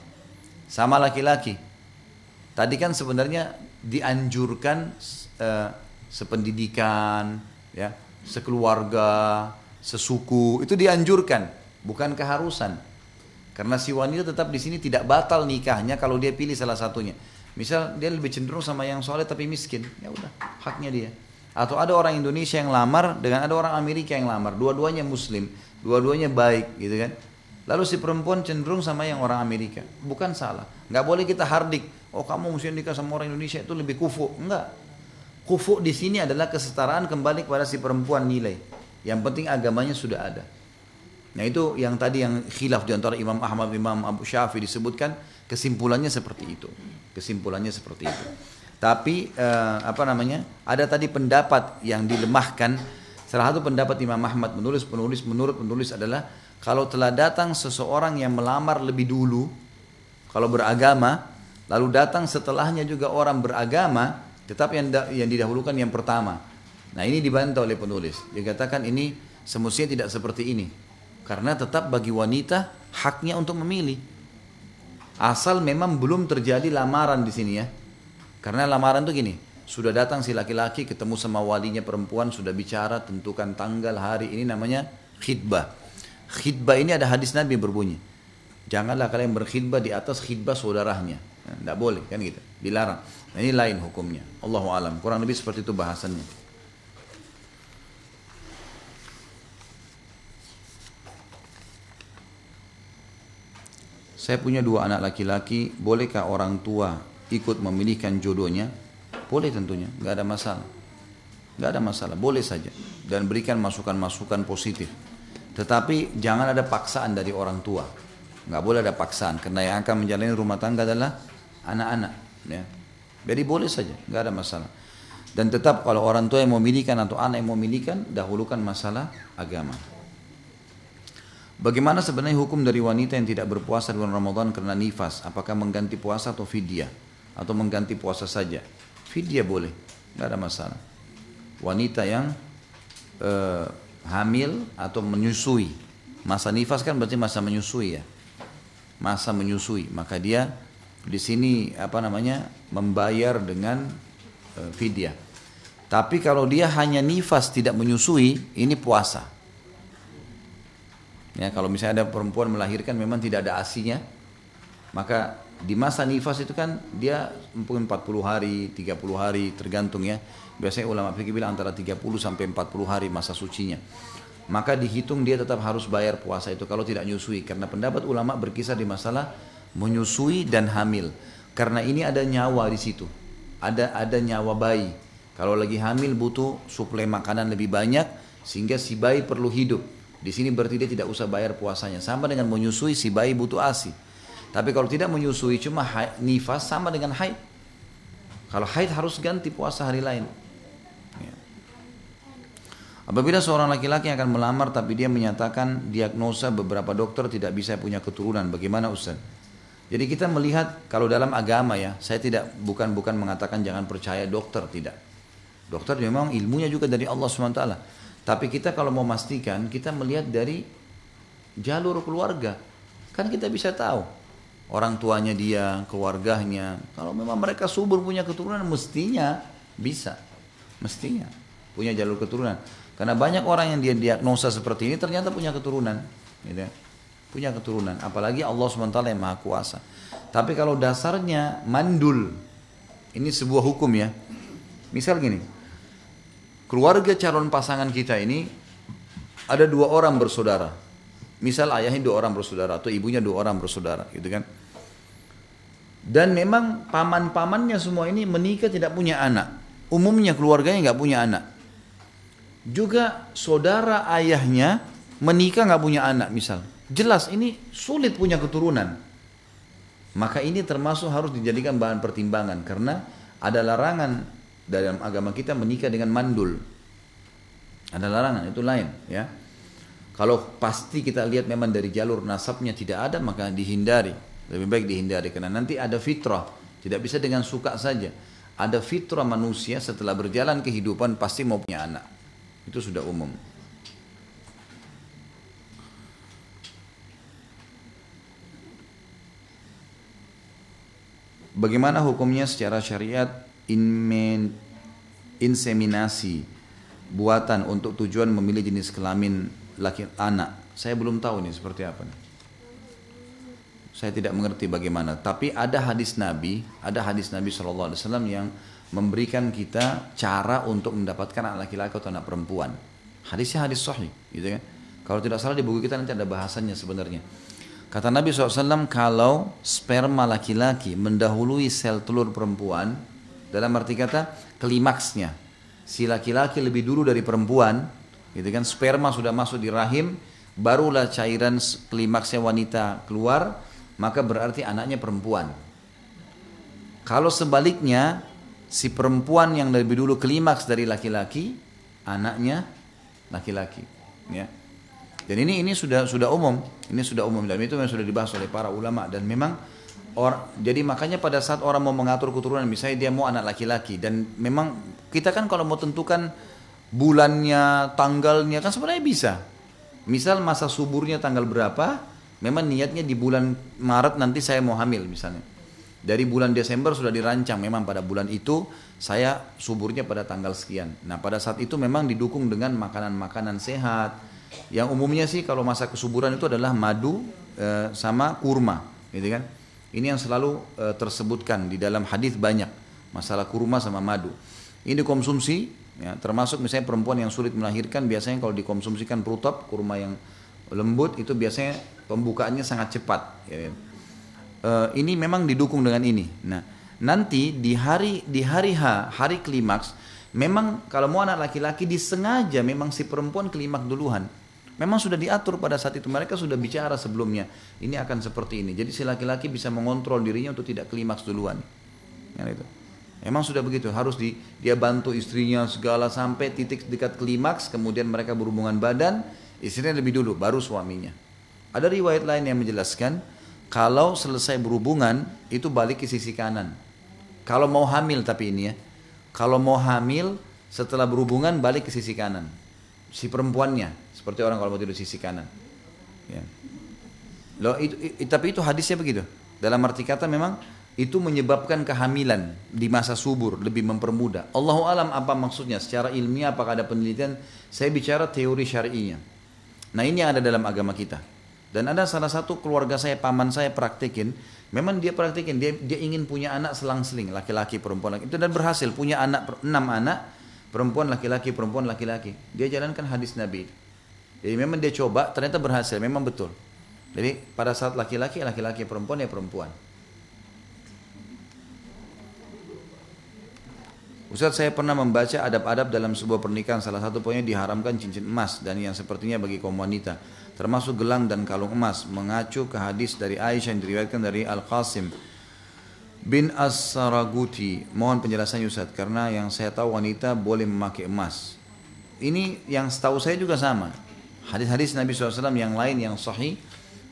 Sama laki-laki. Tadi kan sebenarnya dianjurkan uh, sependidikan, ya, sekeluarga, sesuku, itu dianjurkan, bukan keharusan. Karena si wanita tetap di sini tidak batal nikahnya kalau dia pilih salah satunya. Misal dia lebih cenderung sama yang soleh tapi miskin, ya udah haknya dia. Atau ada orang Indonesia yang lamar dengan ada orang Amerika yang lamar, dua-duanya Muslim, dua-duanya baik, gitu kan? Lalu si perempuan cenderung sama yang orang Amerika, bukan salah. Nggak boleh kita hardik, oh kamu mesti nikah sama orang Indonesia itu lebih kufu, enggak. Kufu di sini adalah kesetaraan kembali kepada si perempuan nilai. Yang penting agamanya sudah ada. Nah itu yang tadi yang khilaf di antara Imam Ahmad Imam Abu Syafi'i disebutkan kesimpulannya seperti itu. Kesimpulannya seperti itu. Tapi eh, apa namanya? Ada tadi pendapat yang dilemahkan. Salah satu pendapat Imam Ahmad menulis penulis menurut penulis adalah kalau telah datang seseorang yang melamar lebih dulu, kalau beragama, lalu datang setelahnya juga orang beragama, tetap yang yang didahulukan yang pertama. Nah ini dibantah oleh penulis. Dia katakan ini semestinya tidak seperti ini. Karena tetap bagi wanita haknya untuk memilih. Asal memang belum terjadi lamaran di sini ya. Karena lamaran itu gini, sudah datang si laki-laki ketemu sama walinya perempuan, sudah bicara, tentukan tanggal, hari ini namanya khidbah. Khidbah ini ada hadis Nabi berbunyi. Janganlah kalian berkhidbah di atas khidbah saudaranya. Tidak boleh kan gitu, dilarang. Nah, ini lain hukumnya. Allahu alam. Kurang lebih seperti itu bahasannya. Saya punya dua anak laki-laki, bolehkah orang tua ikut memilihkan jodohnya? Boleh tentunya, nggak ada masalah. Nggak ada masalah, boleh saja. Dan berikan masukan-masukan positif. Tetapi jangan ada paksaan dari orang tua. Nggak boleh ada paksaan, karena yang akan menjalani rumah tangga adalah anak-anak. Ya. Jadi boleh saja, nggak ada masalah. Dan tetap kalau orang tua yang memilihkan atau anak yang memilihkan, dahulukan masalah agama. Bagaimana sebenarnya hukum dari wanita yang tidak berpuasa di bulan Ramadan karena nifas? Apakah mengganti puasa atau fidyah? Atau mengganti puasa saja? Fidyah boleh, tidak ada masalah. Wanita yang eh, hamil atau menyusui, Masa nifas kan berarti masa menyusui ya. Masa menyusui, maka dia di sini apa namanya membayar dengan e, fidyah. Tapi kalau dia hanya nifas tidak menyusui, ini puasa. Ya, kalau misalnya ada perempuan melahirkan memang tidak ada asinya, maka di masa nifas itu kan dia mungkin 40 hari, 30 hari tergantung ya. Biasanya ulama fikih bilang antara 30 sampai 40 hari masa sucinya. Maka dihitung dia tetap harus bayar puasa itu kalau tidak menyusui karena pendapat ulama berkisar di masalah menyusui dan hamil. Karena ini ada nyawa di situ. Ada ada nyawa bayi. Kalau lagi hamil butuh suplai makanan lebih banyak sehingga si bayi perlu hidup di sini berarti dia tidak usah bayar puasanya sama dengan menyusui si bayi butuh asi tapi kalau tidak menyusui cuma nifas sama dengan haid kalau haid harus ganti puasa hari lain Apabila seorang laki-laki akan melamar tapi dia menyatakan diagnosa beberapa dokter tidak bisa punya keturunan, bagaimana Ustaz? Jadi kita melihat kalau dalam agama ya, saya tidak bukan bukan mengatakan jangan percaya dokter tidak. Dokter memang ilmunya juga dari Allah SWT. Tapi kita kalau mau memastikan, kita melihat dari jalur keluarga. Kan kita bisa tahu orang tuanya dia, keluarganya. Kalau memang mereka subur punya keturunan, mestinya bisa. Mestinya punya jalur keturunan. Karena banyak orang yang dia diagnosa seperti ini ternyata punya keturunan. Gitu ya. Punya keturunan. Apalagi Allah SWT yang maha kuasa. Tapi kalau dasarnya mandul. Ini sebuah hukum ya. Misal gini. Keluarga calon pasangan kita ini ada dua orang bersaudara. Misal ayahnya dua orang bersaudara atau ibunya dua orang bersaudara gitu kan. Dan memang paman-pamannya semua ini menikah tidak punya anak. Umumnya keluarganya nggak punya anak juga saudara ayahnya menikah nggak punya anak misal jelas ini sulit punya keturunan maka ini termasuk harus dijadikan bahan pertimbangan karena ada larangan dalam agama kita menikah dengan mandul. Ada larangan itu lain ya. Kalau pasti kita lihat memang dari jalur nasabnya tidak ada maka dihindari. Lebih baik dihindari karena nanti ada fitrah. Tidak bisa dengan suka saja. Ada fitrah manusia setelah berjalan kehidupan pasti mau punya anak. Itu sudah umum. Bagaimana hukumnya secara syariat inmen, inseminasi buatan untuk tujuan memilih jenis kelamin laki anak? Saya belum tahu nih seperti apa nih. Saya tidak mengerti bagaimana. Tapi ada hadis Nabi, ada hadis Nabi SAW yang memberikan kita cara untuk mendapatkan anak laki-laki atau anak perempuan. Hadisnya hadis sahih, gitu kan? Kalau tidak salah di buku kita nanti ada bahasannya sebenarnya. Kata Nabi SAW, kalau sperma laki-laki mendahului sel telur perempuan, dalam arti kata klimaksnya, si laki-laki lebih dulu dari perempuan, gitu kan? Sperma sudah masuk di rahim, barulah cairan klimaksnya wanita keluar, maka berarti anaknya perempuan. Kalau sebaliknya si perempuan yang lebih dulu klimaks dari laki-laki, anaknya laki-laki. Ya. Dan ini ini sudah sudah umum, ini sudah umum dan itu yang sudah dibahas oleh para ulama dan memang or, jadi makanya pada saat orang mau mengatur keturunan misalnya dia mau anak laki-laki dan memang kita kan kalau mau tentukan bulannya, tanggalnya kan sebenarnya bisa. Misal masa suburnya tanggal berapa, memang niatnya di bulan Maret nanti saya mau hamil misalnya. Dari bulan Desember sudah dirancang memang pada bulan itu saya suburnya pada tanggal sekian. Nah pada saat itu memang didukung dengan makanan-makanan sehat. Yang umumnya sih kalau masa kesuburan itu adalah madu e, sama kurma, gitu kan? Ini yang selalu e, tersebutkan di dalam hadis banyak masalah kurma sama madu. Ini dikonsumsi, ya, termasuk misalnya perempuan yang sulit melahirkan biasanya kalau dikonsumsikan prutop kurma yang lembut itu biasanya pembukaannya sangat cepat. Ya, kan? uh, ini memang didukung dengan ini. Nah, nanti di hari di hari H, hari klimaks, memang kalau mau anak laki-laki disengaja memang si perempuan klimaks duluan. Memang sudah diatur pada saat itu mereka sudah bicara sebelumnya. Ini akan seperti ini. Jadi si laki-laki bisa mengontrol dirinya untuk tidak klimaks duluan. Ya, itu. Memang sudah begitu, harus di, dia bantu istrinya segala sampai titik dekat klimaks, kemudian mereka berhubungan badan, istrinya lebih dulu, baru suaminya. Ada riwayat lain yang menjelaskan, kalau selesai berhubungan itu balik ke sisi kanan. Kalau mau hamil tapi ini ya. Kalau mau hamil setelah berhubungan balik ke sisi kanan. Si perempuannya seperti orang kalau mau tidur sisi kanan. Ya. Loh, itu, itu, tapi itu hadisnya begitu. Dalam arti kata memang itu menyebabkan kehamilan di masa subur lebih mempermudah. Allahu alam apa maksudnya secara ilmiah apakah ada penelitian? Saya bicara teori syar'inya. Nah ini yang ada dalam agama kita. Dan ada salah satu keluarga saya, paman saya praktekin, memang dia praktekin, dia, dia ingin punya anak selang-seling, laki-laki, perempuan, laki. itu dan berhasil punya anak enam anak, perempuan, laki-laki, perempuan, laki-laki. Dia jalankan hadis Nabi. Jadi memang dia coba, ternyata berhasil, memang betul. Jadi pada saat laki-laki, laki-laki, perempuan ya perempuan. Ustaz saya pernah membaca adab-adab dalam sebuah pernikahan salah satu poinnya diharamkan cincin emas dan yang sepertinya bagi kaum wanita termasuk gelang dan kalung emas mengacu ke hadis dari Aisyah yang diriwayatkan dari Al-Qasim bin As-Saraguti mohon penjelasannya Ustaz karena yang saya tahu wanita boleh memakai emas ini yang setahu saya juga sama hadis-hadis Nabi SAW yang lain yang sahih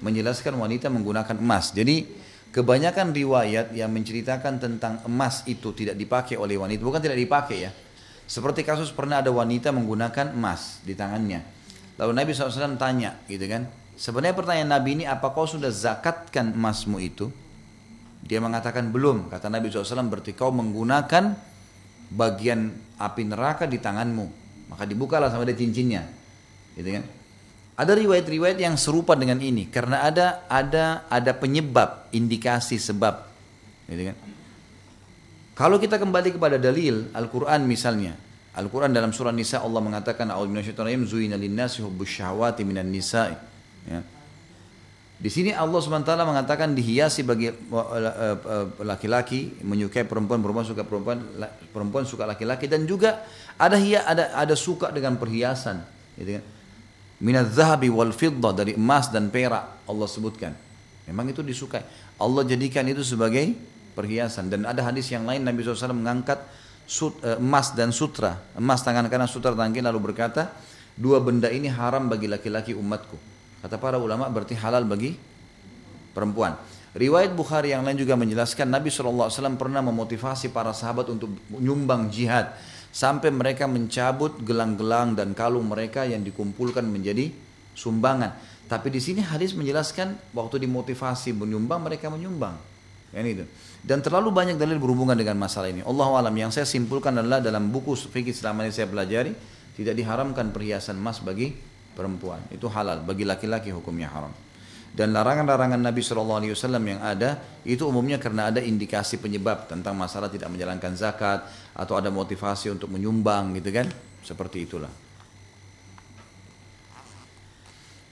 menjelaskan wanita menggunakan emas jadi Kebanyakan riwayat yang menceritakan tentang emas itu tidak dipakai oleh wanita, bukan tidak dipakai ya. Seperti kasus pernah ada wanita menggunakan emas di tangannya. Lalu Nabi SAW tanya gitu kan. Sebenarnya pertanyaan Nabi ini apa kau sudah zakatkan emasmu itu? Dia mengatakan belum. Kata Nabi SAW berarti kau menggunakan bagian api neraka di tanganmu. Maka dibukalah sama dia cincinnya. Gitu kan. Ada riwayat-riwayat yang serupa dengan ini karena ada ada ada penyebab, indikasi sebab. Gitu kan? Kalau kita kembali kepada dalil Al-Qur'an misalnya, Al-Quran dalam surah Nisa Allah mengatakan A'udzubillahi minan. Ya. Di sini Allah SWT mengatakan dihiasi bagi eh, eh, laki-laki menyukai perempuan, perempuan suka perempuan, perempuan suka laki-laki dan juga ada ada ada suka dengan perhiasan, gitu kan? Minat zahabi wal fiddah dari emas dan perak Allah sebutkan. Memang itu disukai. Allah jadikan itu sebagai perhiasan dan ada hadis yang lain Nabi SAW mengangkat eh, emas dan sutra, emas tangan kanan sutra tangan kiri lalu berkata, dua benda ini haram bagi laki-laki umatku. Kata para ulama berarti halal bagi perempuan. Riwayat Bukhari yang lain juga menjelaskan Nabi SAW pernah memotivasi para sahabat untuk menyumbang jihad sampai mereka mencabut gelang-gelang dan kalung mereka yang dikumpulkan menjadi sumbangan. Tapi di sini hadis menjelaskan waktu dimotivasi menyumbang mereka menyumbang. Kan itu. Dan terlalu banyak dalil berhubungan dengan masalah ini. Allah alam yang saya simpulkan adalah dalam buku fikih selama ini saya pelajari tidak diharamkan perhiasan emas bagi perempuan. Itu halal bagi laki-laki hukumnya haram. Dan larangan-larangan Nabi SAW yang ada itu umumnya karena ada indikasi penyebab tentang masalah tidak menjalankan zakat atau ada motivasi untuk menyumbang gitu kan. Seperti itulah.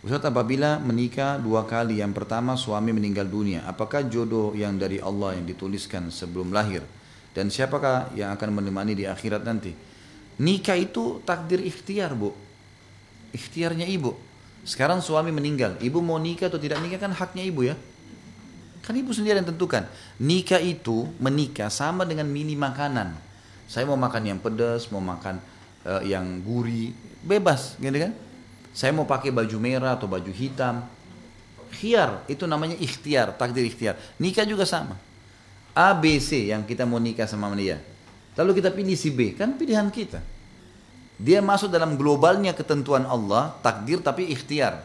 Ustaz apabila menikah dua kali yang pertama suami meninggal dunia apakah jodoh yang dari Allah yang dituliskan sebelum lahir dan siapakah yang akan menemani di akhirat nanti nikah itu takdir ikhtiar bu ikhtiarnya ibu sekarang suami meninggal, ibu mau nikah atau tidak nikah kan haknya ibu ya. Kan ibu sendiri yang tentukan. Nikah itu menikah sama dengan mini makanan. Saya mau makan yang pedas, mau makan uh, yang gurih, bebas, gitu kan? Saya mau pakai baju merah atau baju hitam. Khiar, itu namanya ikhtiar, takdir ikhtiar. Nikah juga sama. A, B, C yang kita mau nikah sama dia. Lalu kita pilih si B, kan pilihan kita. Dia masuk dalam globalnya ketentuan Allah, takdir tapi ikhtiar.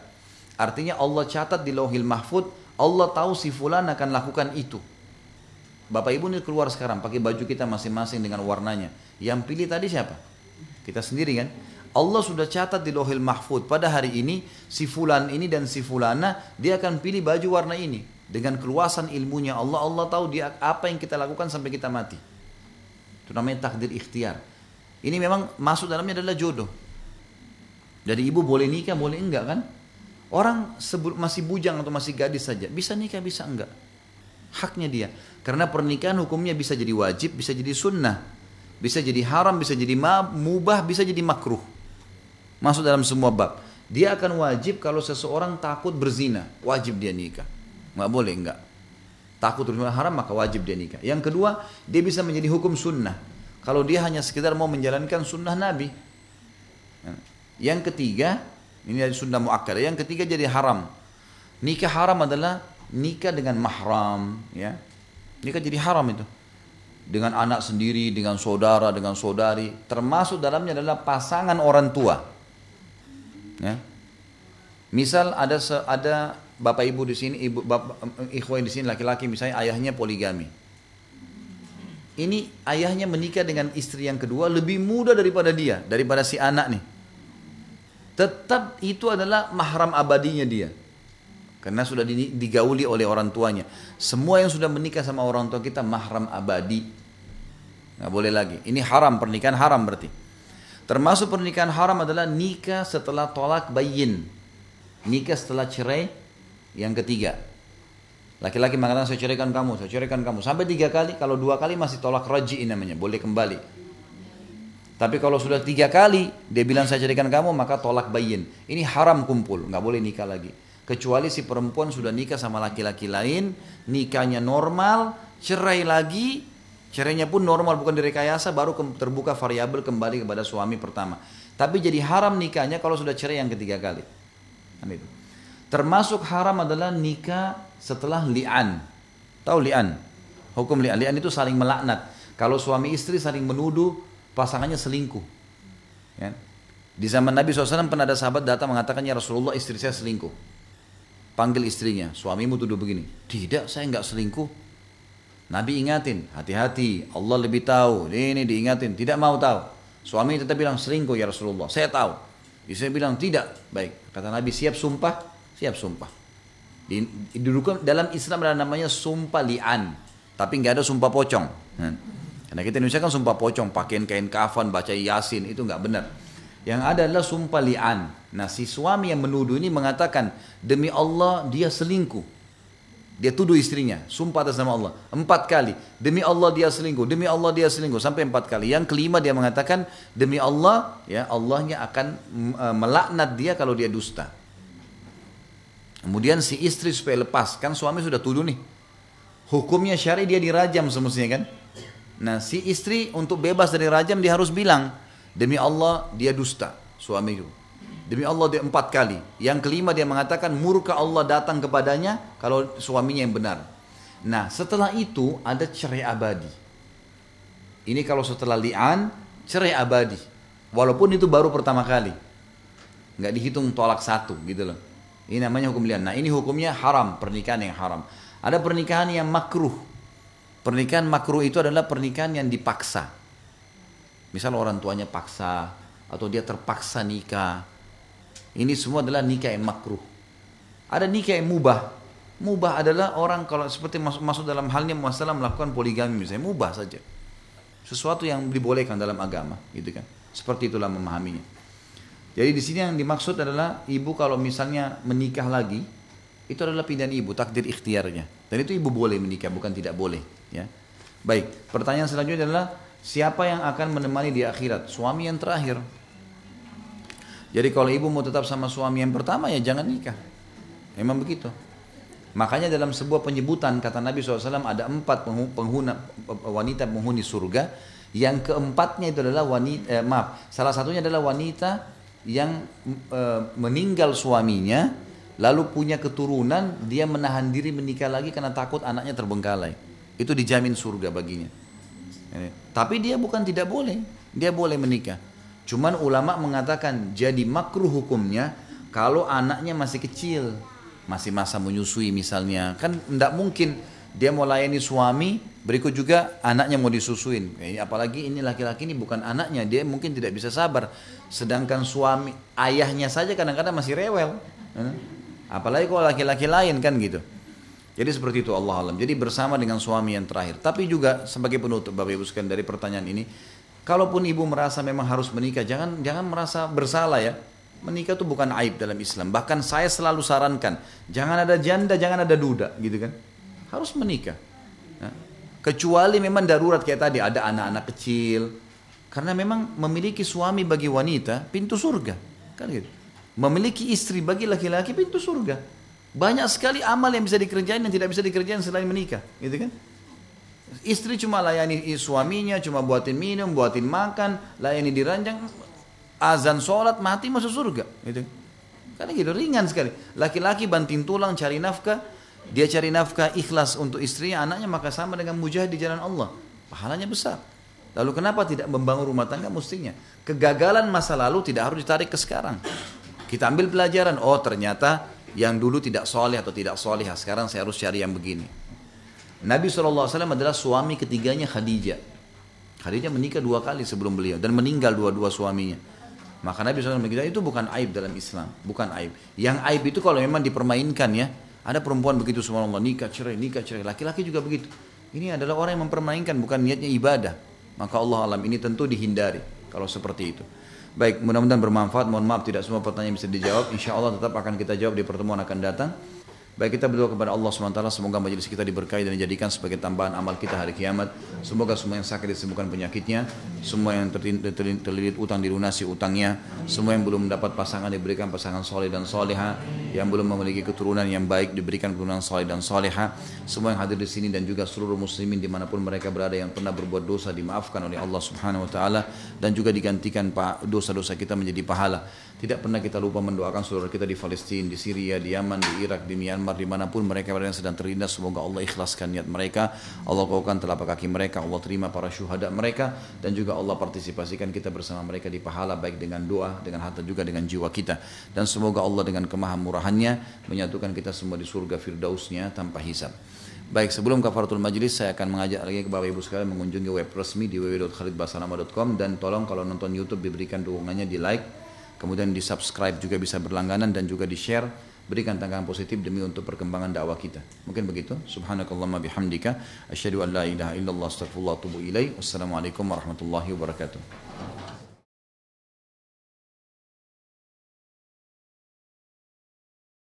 Artinya Allah catat di lauhil mahfud, Allah tahu si fulan akan lakukan itu. Bapak ibu ini keluar sekarang pakai baju kita masing-masing dengan warnanya. Yang pilih tadi siapa? Kita sendiri kan? Allah sudah catat di lohil mahfud pada hari ini si fulan ini dan si fulana dia akan pilih baju warna ini dengan keluasan ilmunya Allah Allah tahu dia apa yang kita lakukan sampai kita mati itu namanya takdir ikhtiar ini memang masuk dalamnya adalah jodoh. Jadi ibu boleh nikah, boleh enggak kan? Orang masih bujang atau masih gadis saja, bisa nikah, bisa enggak. Haknya dia. Karena pernikahan hukumnya bisa jadi wajib, bisa jadi sunnah. Bisa jadi haram, bisa jadi mubah, bisa jadi makruh. Masuk dalam semua bab. Dia akan wajib kalau seseorang takut berzina, wajib dia nikah. Enggak boleh enggak. Takut berzina haram maka wajib dia nikah. Yang kedua, dia bisa menjadi hukum sunnah kalau dia hanya sekedar mau menjalankan sunnah Nabi. Yang ketiga, ini dari sunnah muakkad. Yang ketiga jadi haram. Nikah haram adalah nikah dengan mahram, ya. Nikah jadi haram itu. Dengan anak sendiri, dengan saudara, dengan saudari, termasuk dalamnya adalah pasangan orang tua. Ya. Misal ada ada bapak ibu di sini, ibu bapak ikhwan di sini laki-laki misalnya ayahnya poligami. Ini ayahnya menikah dengan istri yang kedua lebih muda daripada dia, daripada si anak nih. Tetap itu adalah mahram abadinya dia. Karena sudah digauli oleh orang tuanya. Semua yang sudah menikah sama orang tua kita mahram abadi. Nggak boleh lagi. Ini haram, pernikahan haram berarti. Termasuk pernikahan haram adalah nikah setelah tolak bayin nikah setelah cerai yang ketiga. Laki-laki mengatakan saya ceraikan kamu, saya ceraikan kamu. Sampai tiga kali, kalau dua kali masih tolak raji namanya, boleh kembali. Tapi kalau sudah tiga kali dia bilang saya ceraikan kamu, maka tolak bayin. Ini haram kumpul, nggak boleh nikah lagi. Kecuali si perempuan sudah nikah sama laki-laki lain, nikahnya normal, cerai lagi, cerainya pun normal bukan direkayasa, baru terbuka variabel kembali kepada suami pertama. Tapi jadi haram nikahnya kalau sudah cerai yang ketiga kali. Kan. Termasuk haram adalah nikah setelah li'an. Tahu li'an? Hukum li'an. Li'an itu saling melaknat. Kalau suami istri saling menuduh pasangannya selingkuh. Ya. Di zaman Nabi SAW pernah ada sahabat datang mengatakan ya Rasulullah istri saya selingkuh. Panggil istrinya, suamimu tuduh begini. Tidak, saya nggak selingkuh. Nabi ingatin, hati-hati, Allah lebih tahu. Ini diingatin, tidak mau tahu. Suami tetap bilang selingkuh ya Rasulullah. Saya tahu. Istri bilang tidak. Baik. Kata Nabi siap sumpah? Siap sumpah. Di, dalam Islam ada namanya sumpah li'an. Tapi nggak ada sumpah pocong. Hmm. Karena kita Indonesia kan sumpah pocong. Pakaian kain kafan, baca yasin. Itu nggak benar. Yang ada adalah sumpah li'an. Nah si suami yang menuduh ini mengatakan. Demi Allah dia selingkuh. Dia tuduh istrinya, sumpah atas nama Allah. Empat kali. Demi Allah dia selingkuh, demi Allah dia selingkuh. Sampai empat kali. Yang kelima dia mengatakan, demi Allah, ya Allahnya akan e, melaknat dia kalau dia dusta. Kemudian si istri supaya lepas, kan suami sudah tuduh nih. Hukumnya syari dia dirajam semestinya kan. Nah si istri untuk bebas dari rajam dia harus bilang, demi Allah dia dusta, suami itu. Demi Allah dia empat kali. Yang kelima dia mengatakan murka Allah datang kepadanya kalau suaminya yang benar. Nah setelah itu ada cerai abadi. Ini kalau setelah li'an cerai abadi. Walaupun itu baru pertama kali. Nggak dihitung tolak satu gitu loh. Ini namanya hukum li'an. Nah ini hukumnya haram, pernikahan yang haram. Ada pernikahan yang makruh. Pernikahan makruh itu adalah pernikahan yang dipaksa. Misal orang tuanya paksa atau dia terpaksa nikah ini semua adalah nikah yang makruh. Ada nikah yang mubah. Mubah adalah orang kalau seperti masuk, masuk dalam halnya masalah melakukan poligami misalnya mubah saja. Sesuatu yang dibolehkan dalam agama, gitu kan. Seperti itulah memahaminya. Jadi di sini yang dimaksud adalah ibu kalau misalnya menikah lagi, itu adalah pilihan ibu, takdir ikhtiarnya. Dan itu ibu boleh menikah, bukan tidak boleh. Ya. Baik, pertanyaan selanjutnya adalah siapa yang akan menemani di akhirat? Suami yang terakhir. Jadi kalau ibu mau tetap sama suami yang pertama ya jangan nikah. Memang begitu. Makanya dalam sebuah penyebutan kata Nabi SAW ada empat penghuna, wanita penghuni surga. Yang keempatnya itu adalah wanita, eh, maaf, salah satunya adalah wanita yang eh, meninggal suaminya, lalu punya keturunan, dia menahan diri menikah lagi karena takut anaknya terbengkalai. Itu dijamin surga baginya. Tapi dia bukan tidak boleh, dia boleh menikah. Cuman ulama mengatakan jadi makruh hukumnya kalau anaknya masih kecil, masih masa menyusui misalnya. Kan tidak mungkin dia mau layani suami, berikut juga anaknya mau disusuin. Apalagi ini laki-laki ini bukan anaknya, dia mungkin tidak bisa sabar. Sedangkan suami, ayahnya saja kadang-kadang masih rewel. Apalagi kalau laki-laki lain kan gitu. Jadi seperti itu Allah alam. Jadi bersama dengan suami yang terakhir. Tapi juga sebagai penutup Bapak Ibu sekalian dari pertanyaan ini, Kalaupun ibu merasa memang harus menikah, jangan jangan merasa bersalah ya. Menikah itu bukan aib dalam Islam. Bahkan saya selalu sarankan, jangan ada janda, jangan ada duda, gitu kan. Harus menikah. Ya. Kecuali memang darurat kayak tadi, ada anak-anak kecil. Karena memang memiliki suami bagi wanita, pintu surga. Kan gitu. Memiliki istri bagi laki-laki, pintu surga. Banyak sekali amal yang bisa dikerjain dan tidak bisa dikerjain selain menikah. Gitu kan. Istri cuma layani suaminya, cuma buatin minum, buatin makan, layani di ranjang, azan sholat, mati masuk surga. Gitu. Karena gitu ringan sekali. Laki-laki banting tulang cari nafkah, dia cari nafkah ikhlas untuk istrinya, anaknya maka sama dengan mujahid di jalan Allah. Pahalanya besar. Lalu kenapa tidak membangun rumah tangga mestinya? Kegagalan masa lalu tidak harus ditarik ke sekarang. Kita ambil pelajaran, oh ternyata yang dulu tidak soleh atau tidak soleh, sekarang saya harus cari yang begini. Nabi SAW adalah suami ketiganya Khadijah. Khadijah menikah dua kali sebelum beliau dan meninggal dua-dua suaminya. Maka Nabi SAW itu bukan aib dalam Islam, bukan aib. Yang aib itu kalau memang dipermainkan ya, ada perempuan begitu semua Allah nikah cerai, nikah cerai. Laki-laki juga begitu. Ini adalah orang yang mempermainkan bukan niatnya ibadah. Maka Allah alam ini tentu dihindari kalau seperti itu. Baik, mudah-mudahan bermanfaat. Mohon maaf tidak semua pertanyaan bisa dijawab. Insya Allah tetap akan kita jawab di pertemuan akan datang. Baik kita berdoa kepada Allah SWT semoga majelis kita diberkahi dan dijadikan sebagai tambahan amal kita hari kiamat. Semoga semua yang sakit disembuhkan penyakitnya, semua yang terlilit utang dilunasi utangnya, semua yang belum mendapat pasangan diberikan pasangan soleh dan soleha, yang belum memiliki keturunan yang baik diberikan keturunan soleh dan soleha, semua yang hadir di sini dan juga seluruh muslimin di mana pun mereka berada yang pernah berbuat dosa dimaafkan oleh Allah Subhanahu Wa dan juga digantikan dosa-dosa kita menjadi pahala. Tidak pernah kita lupa mendoakan saudara kita di Palestina, di Syria, di Yaman, di Irak, di Myanmar, di mana pun mereka berada yang sedang terlindas. Semoga Allah ikhlaskan niat mereka. Allah kaukan telapak kaki mereka. Allah terima para syuhada mereka. Dan juga Allah partisipasikan kita bersama mereka di pahala baik dengan doa, dengan harta juga dengan jiwa kita. Dan semoga Allah dengan kemahamurahannya menyatukan kita semua di surga firdausnya tanpa hisab. Baik, sebelum kafaratul majlis saya akan mengajak lagi ke Bapak Ibu sekalian mengunjungi web resmi di www.khalidbasalama.com dan tolong kalau nonton YouTube diberikan dukungannya di like kemudian di subscribe juga bisa berlangganan dan juga di share berikan tanggapan positif demi untuk perkembangan dakwah kita. Mungkin begitu. Subhanakallahumma bihamdika. Asyhadu an la ilaha illallah astaghfirullah wa atubu wassalamualaikum warahmatullahi wabarakatuh